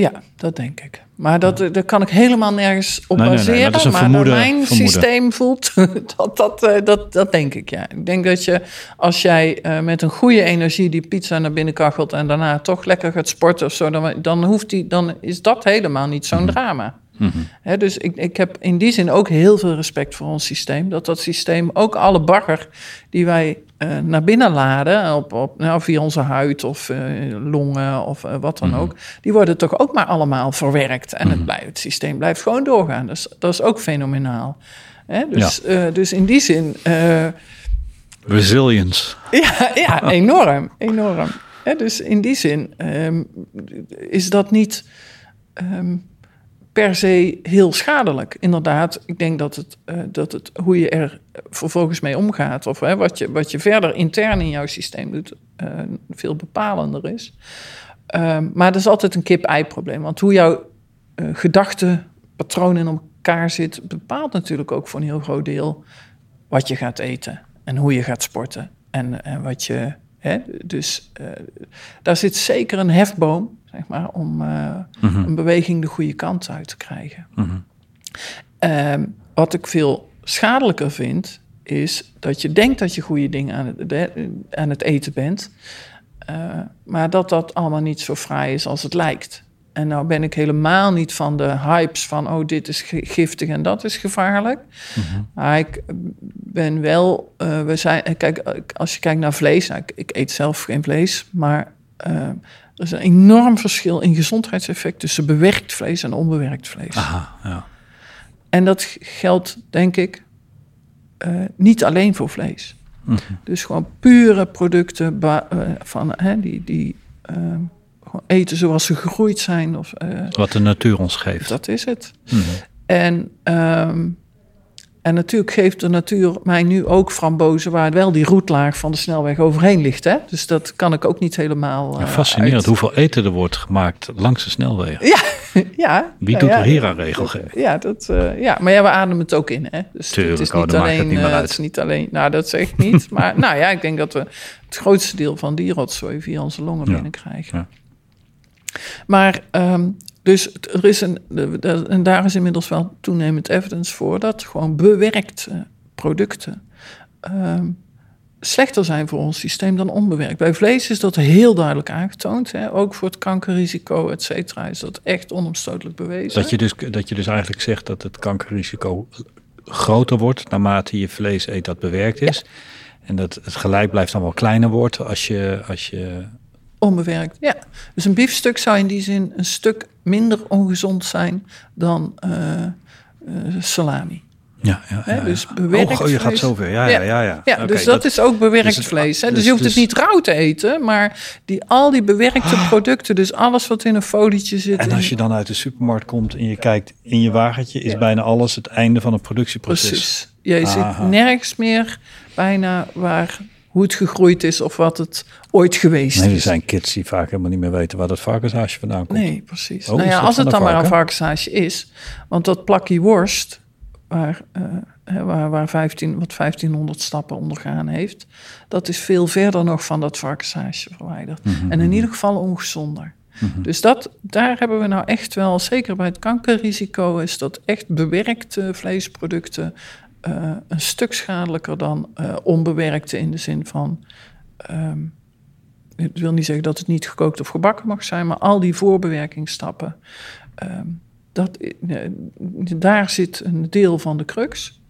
Ja, dat denk ik. Maar dat, daar kan ik helemaal nergens op baseren. maar, vermoeden, mijn systeem voelt, dat, dat, eh, dat, dat denk ik, ja. Ik denk dat je, als jij uh, met een goede energie die pizza naar binnen kachelt... en daarna toch lekker gaat sporten of zo... dan, dan, hoeft die, dan is dat helemaal niet zo'n mhm. drama. Mm dus ik, ik heb in die zin ook heel veel respect voor ons systeem. Dat dat systeem ook alle bagger die wij uh, naar binnen laden, op, op, nou, via onze huid of uh, longen of uh, wat dan mm -hmm. ook, die worden toch ook maar allemaal verwerkt. En mm -hmm. het, mhm. blijft, het systeem blijft gewoon doorgaan. Dus dat is ook fenomenaal. Dus, ja. dus in die zin. Resilience. Ja, ja enorm. enorm. Dus in die zin um, is dat niet. Um, per se heel schadelijk. Inderdaad, ik denk dat het, uh, dat het hoe je er vervolgens mee omgaat, of hè, wat, je, wat je verder intern in jouw systeem doet, uh, veel bepalender is. Uh, maar dat is altijd een kip-ei-probleem. Want hoe jouw uh, gedachtepatroon in elkaar zit, bepaalt natuurlijk ook voor een heel groot deel wat je gaat eten en hoe je gaat sporten en, en wat je. Hè, dus daar zit zeker een hefboom zeg maar, om uh, een beweging de goede kant uit te krijgen. Mm wat ik veel schadelijker vind, is dat je denkt dat je goede dingen aan het, aan het eten bent, uh, maar dat dat allemaal niet zo fraai is als het lijkt. En nou ben ik helemaal niet van de hypes van, oh, dit is giftig en dat is gevaarlijk. Mm Maar ik ben wel, uh, we zijn, kijk, als je kijkt naar vlees, nou, ik, ik, eet zelf geen vlees, maar uh, er is een enorm verschil in gezondheidseffect tussen bewerkt vlees en onbewerkt vlees. Aha, ja. En dat geldt, denk ik, uh, niet alleen voor vlees. Mm -hmm. Dus gewoon pure producten uh, van, hè, die, die uh, gewoon eten zoals ze gegroeid zijn. Of, Wat de natuur ons geeft. Dat is het. Mm -hmm. En um, En natuurlijk geeft de natuur mij nu ook frambozen waar wel die roetlaag van de snelweg overheen ligt. Hè? Dus dat kan ik ook niet helemaal. Ja, eh, fascinerend uit- hoeveel eten er wordt gemaakt langs de snelwegen. Ja, ja. Wie nou doet ja, er hier aan regelgeving? Ja, dat, eh, ja, maar ja, we ademen het ook in. Hè? Dus Tuurlijk, het is oh, niet het alleen. niet meer eh, het is niet alleen. Nou, dat zeg ik niet. maar nou ja, ik denk dat we het grootste deel van die rotzooi via onze longen binnenkrijgen. Ja. Maar ehm, dus er is een, en daar is inmiddels wel toenemend evidence voor dat gewoon bewerkte producten ehm, slechter zijn voor ons systeem dan onbewerkt. Bij vlees is dat heel duidelijk aangetoond. Hè? Ook voor het kankerrisico, et cetera, is dat echt onomstotelijk bewezen. Dat je, dus, dat je dus eigenlijk zegt dat het kankerrisico groter wordt naarmate je vlees eet dat bewerkt is. En dat het gelijk blijft dan wel kleiner wordt als je, als je Onbewerkt, ja. Dus een biefstuk zou in die zin een stuk minder ongezond zijn dan eh, eh, salami. Ja, ja, ja, ja. dus bewerkt oh, oh, je gaat zover. Ja, ja, ja. ja. Ja, dus dat, is ook bewerkt dus het- vlees. Hè? Dus, dus- je hoeft dus- het niet rauw te eten, maar die, al die bewerkte producten, dus alles wat in een folietje zit. En in- als je dan uit de supermarkt komt en je kijkt in je wagentje, is bijna alles het einde van een productieproces. Precies. Je Aha. ziet nergens meer bijna waar, hoe het gegroeid is of wat het ooit geweest Nee, er is. zijn kids die vaak helemaal niet meer weten waar dat varkenshaasje vandaan komt. Nee, precies. Oh, nou ja, als het dan maar een varken? varkenshaasje is. Want dat plakje worst, waar, eh, waar, waar 15, wat 1500 stappen ondergaan heeft... dat is veel verder nog van dat varkenshaasje verwijderd. Mhm, En in ieder geval ongezonder. Dus dat, daar hebben we nou echt wel, zeker bij het kankerrisico... is dat echt bewerkte vleesproducten... eh, een stuk schadelijker dan eh, onbewerkte in de zin van... ehm, ik wil niet zeggen dat het niet gekookt of gebakken mag zijn, maar al die voorbewerkingsstappen, ehm, dat, eh, daar zit een deel van de crux.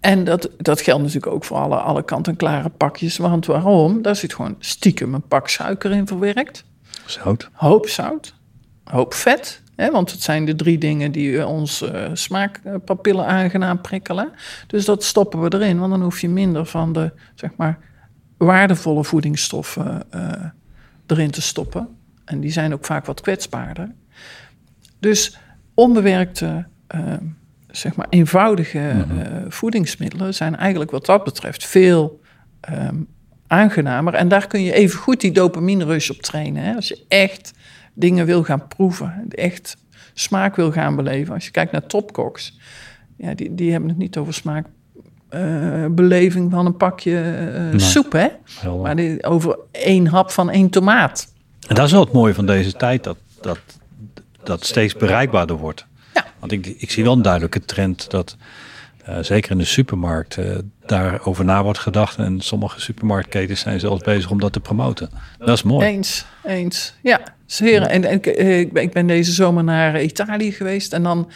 En dat, dat geldt natuurlijk ook voor alle, alle kant-en-klare pakjes. Want waarom? Daar zit gewoon stiekem een pak suiker in verwerkt. Zout. Hoop zout, hoop vet. Want het zijn de drie dingen die eh, ons eh, smaakpapillen aangenaam prikkelen. Dus dat stoppen we erin, want dan hoef je minder van de zeg maar, waardevolle voedingsstoffen eh, erin te stoppen. En die zijn ook vaak wat kwetsbaarder. Dus onbewerkte, zeg maar eenvoudige eh, voedingsmiddelen zijn eigenlijk wat dat betreft veel ehm, aangenamer. En daar kun je even goed die dopamine rush op trainen. Hè? Als je echt dingen wil gaan proeven, echt smaak wil gaan beleven. Als je kijkt naar topkoks, ja, die, die hebben het niet over smaak. eh, beleving van een pakje eh, soep, hè? Helder. Maar die, over één hap van één tomaat. En dat is wel het mooie van deze tijd, dat dat, dat steeds bereikbaarder wordt. Ja. Want ik, ik zie wel een duidelijke trend dat, eh, zeker in de supermarkt, daarover na wordt gedacht. En sommige supermarktketens zijn zelfs bezig om dat te promoten. Dat is mooi. Eens, eens. Ja, zeer. En, en ik, eh, ik ben- deze zomer naar Italië geweest en dan...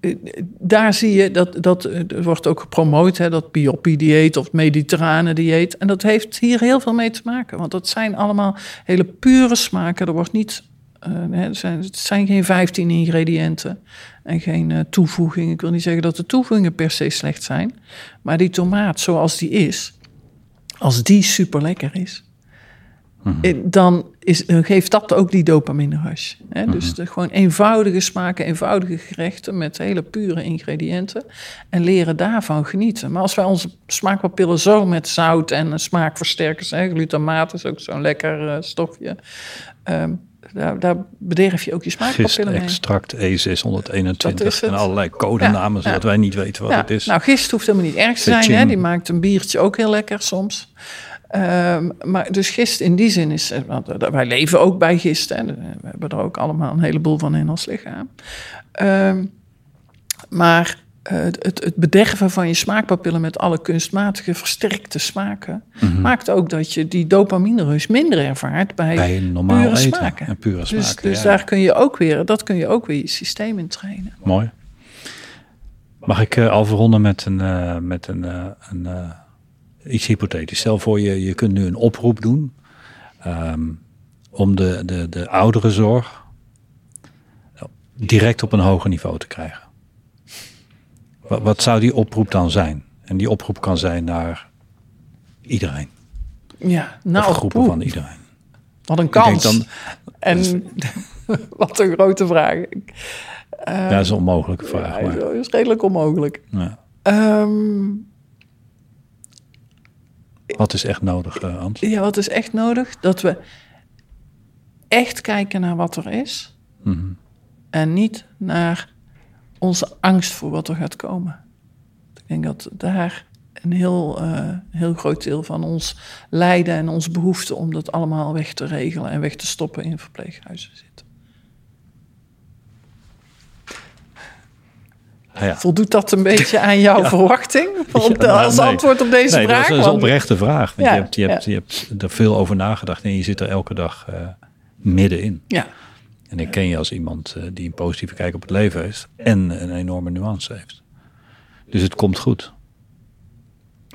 eh, Daar zie je dat, dat eh, er wordt ook gepromoot, hè, dat Bioppi-dieet of mediterrane dieet. En dat heeft hier heel veel mee te maken. Want dat zijn allemaal hele pure smaken. Er wordt niet, hè, zijn, het zijn geen 15 ingrediënten en geen eh, toevoeging. Ik wil niet zeggen dat de toevoegingen per se slecht zijn. Maar die tomaat zoals die is, als die super lekker is, eh, dan, is, dan geeft dat ook die dopamine rush. Hè? Dus de, gewoon eenvoudige smaken, eenvoudige gerechten met hele pure ingrediënten. En leren daarvan genieten. Maar als wij onze smaakpapillen zo met zout en eh, smaakversterkers, hè, glutamaat is ook zo'n lekker eh, stofje. ehm, daar, daar bederf je ook je smaakpapillen mee. Gistextract Dat E621 is het. en allerlei codenamen, Ja, zodat ja. wij niet weten wat Ja, het is. Nou, gist hoeft helemaal niet erg te zijn. Hè? Die maakt een biertje ook heel lekker soms. Ehm, maar dus gist in die zin is... eh, Want eh, wij leven ook bij gist. Hè? We hebben er ook allemaal een heleboel van in ons lichaam. Ehm, maar eh, het, het- bederven van je smaakpapillen... met alle kunstmatige versterkte smaken... Mhm. maakt ook dat je die dopamine rush minder ervaart... bij, Bij normaal pure eten smaken. en pure Dus, smaken, dus ja. daar kun je ook weer... dat kun je ook weer je systeem in trainen. Mooi. Mag ik eh, al verronden met een, eh, met een, eh, een eh, iets hypothetisch. Stel voor je, je kunt nu een oproep doen ehm, om de, de, de ouderenzorg direct op een hoger niveau te krijgen. Wat, wat zou die oproep dan zijn? En die oproep kan zijn naar iedereen. Ja, nou, of groepen poeh. van iedereen. Wat een kans. dan, En wat een grote vraag. ja, dat is een onmogelijke vraag. Ja, maar, dat is redelijk onmogelijk. ja. Ehm, Wat is echt nodig, Ans? ja, wat is echt nodig? Dat we echt kijken naar wat er is. Mhm. En niet naar onze angst voor wat er gaat komen. Ik denk dat daar een heel, eh, heel groot deel van ons lijden en onze behoefte om dat allemaal weg te regelen en weg te stoppen in verpleeghuizen zit. Ja. Voldoet dat een beetje aan jouw verwachting? Ja, nou, als nee. antwoord op deze Nee, vraag. dat is een want- oprechte vraag. Want je, hebt, je, hebt, je hebt er veel over nagedacht en je zit er elke dag eh, middenin. ja, En ik ken je als iemand eh, die een positieve kijk op het leven heeft en een enorme nuance heeft. Dus het komt goed.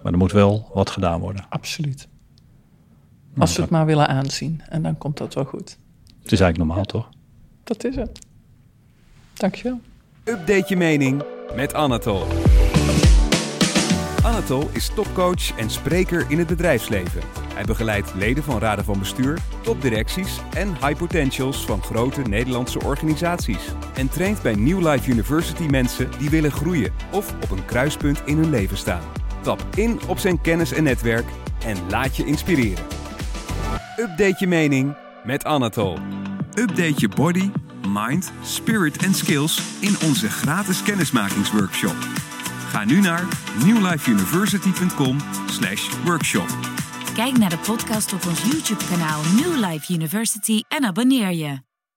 Maar er moet wel wat gedaan worden. absoluut. Als we het maar willen aanzien. En dan komt dat wel goed. Het is eigenlijk normaal, toch? Dat is het. Dankjewel. Update je mening met Anatol. Anatol is topcoach en spreker in het bedrijfsleven. Hij begeleidt leden van raden van bestuur, topdirecties en high potentials van grote Nederlandse organisaties. En traint bij New Life University mensen die willen groeien of op een kruispunt in hun leven staan. Tap in op zijn kennis en netwerk en laat je inspireren. Update je mening met Anatol. Update je body, mind, spirit en skills in onze gratis kennismakingsworkshop. Ga nu naar newlifeuniversity.com workshop. Kijk naar de podcast op ons YouTube-kanaal New Life University en abonneer je.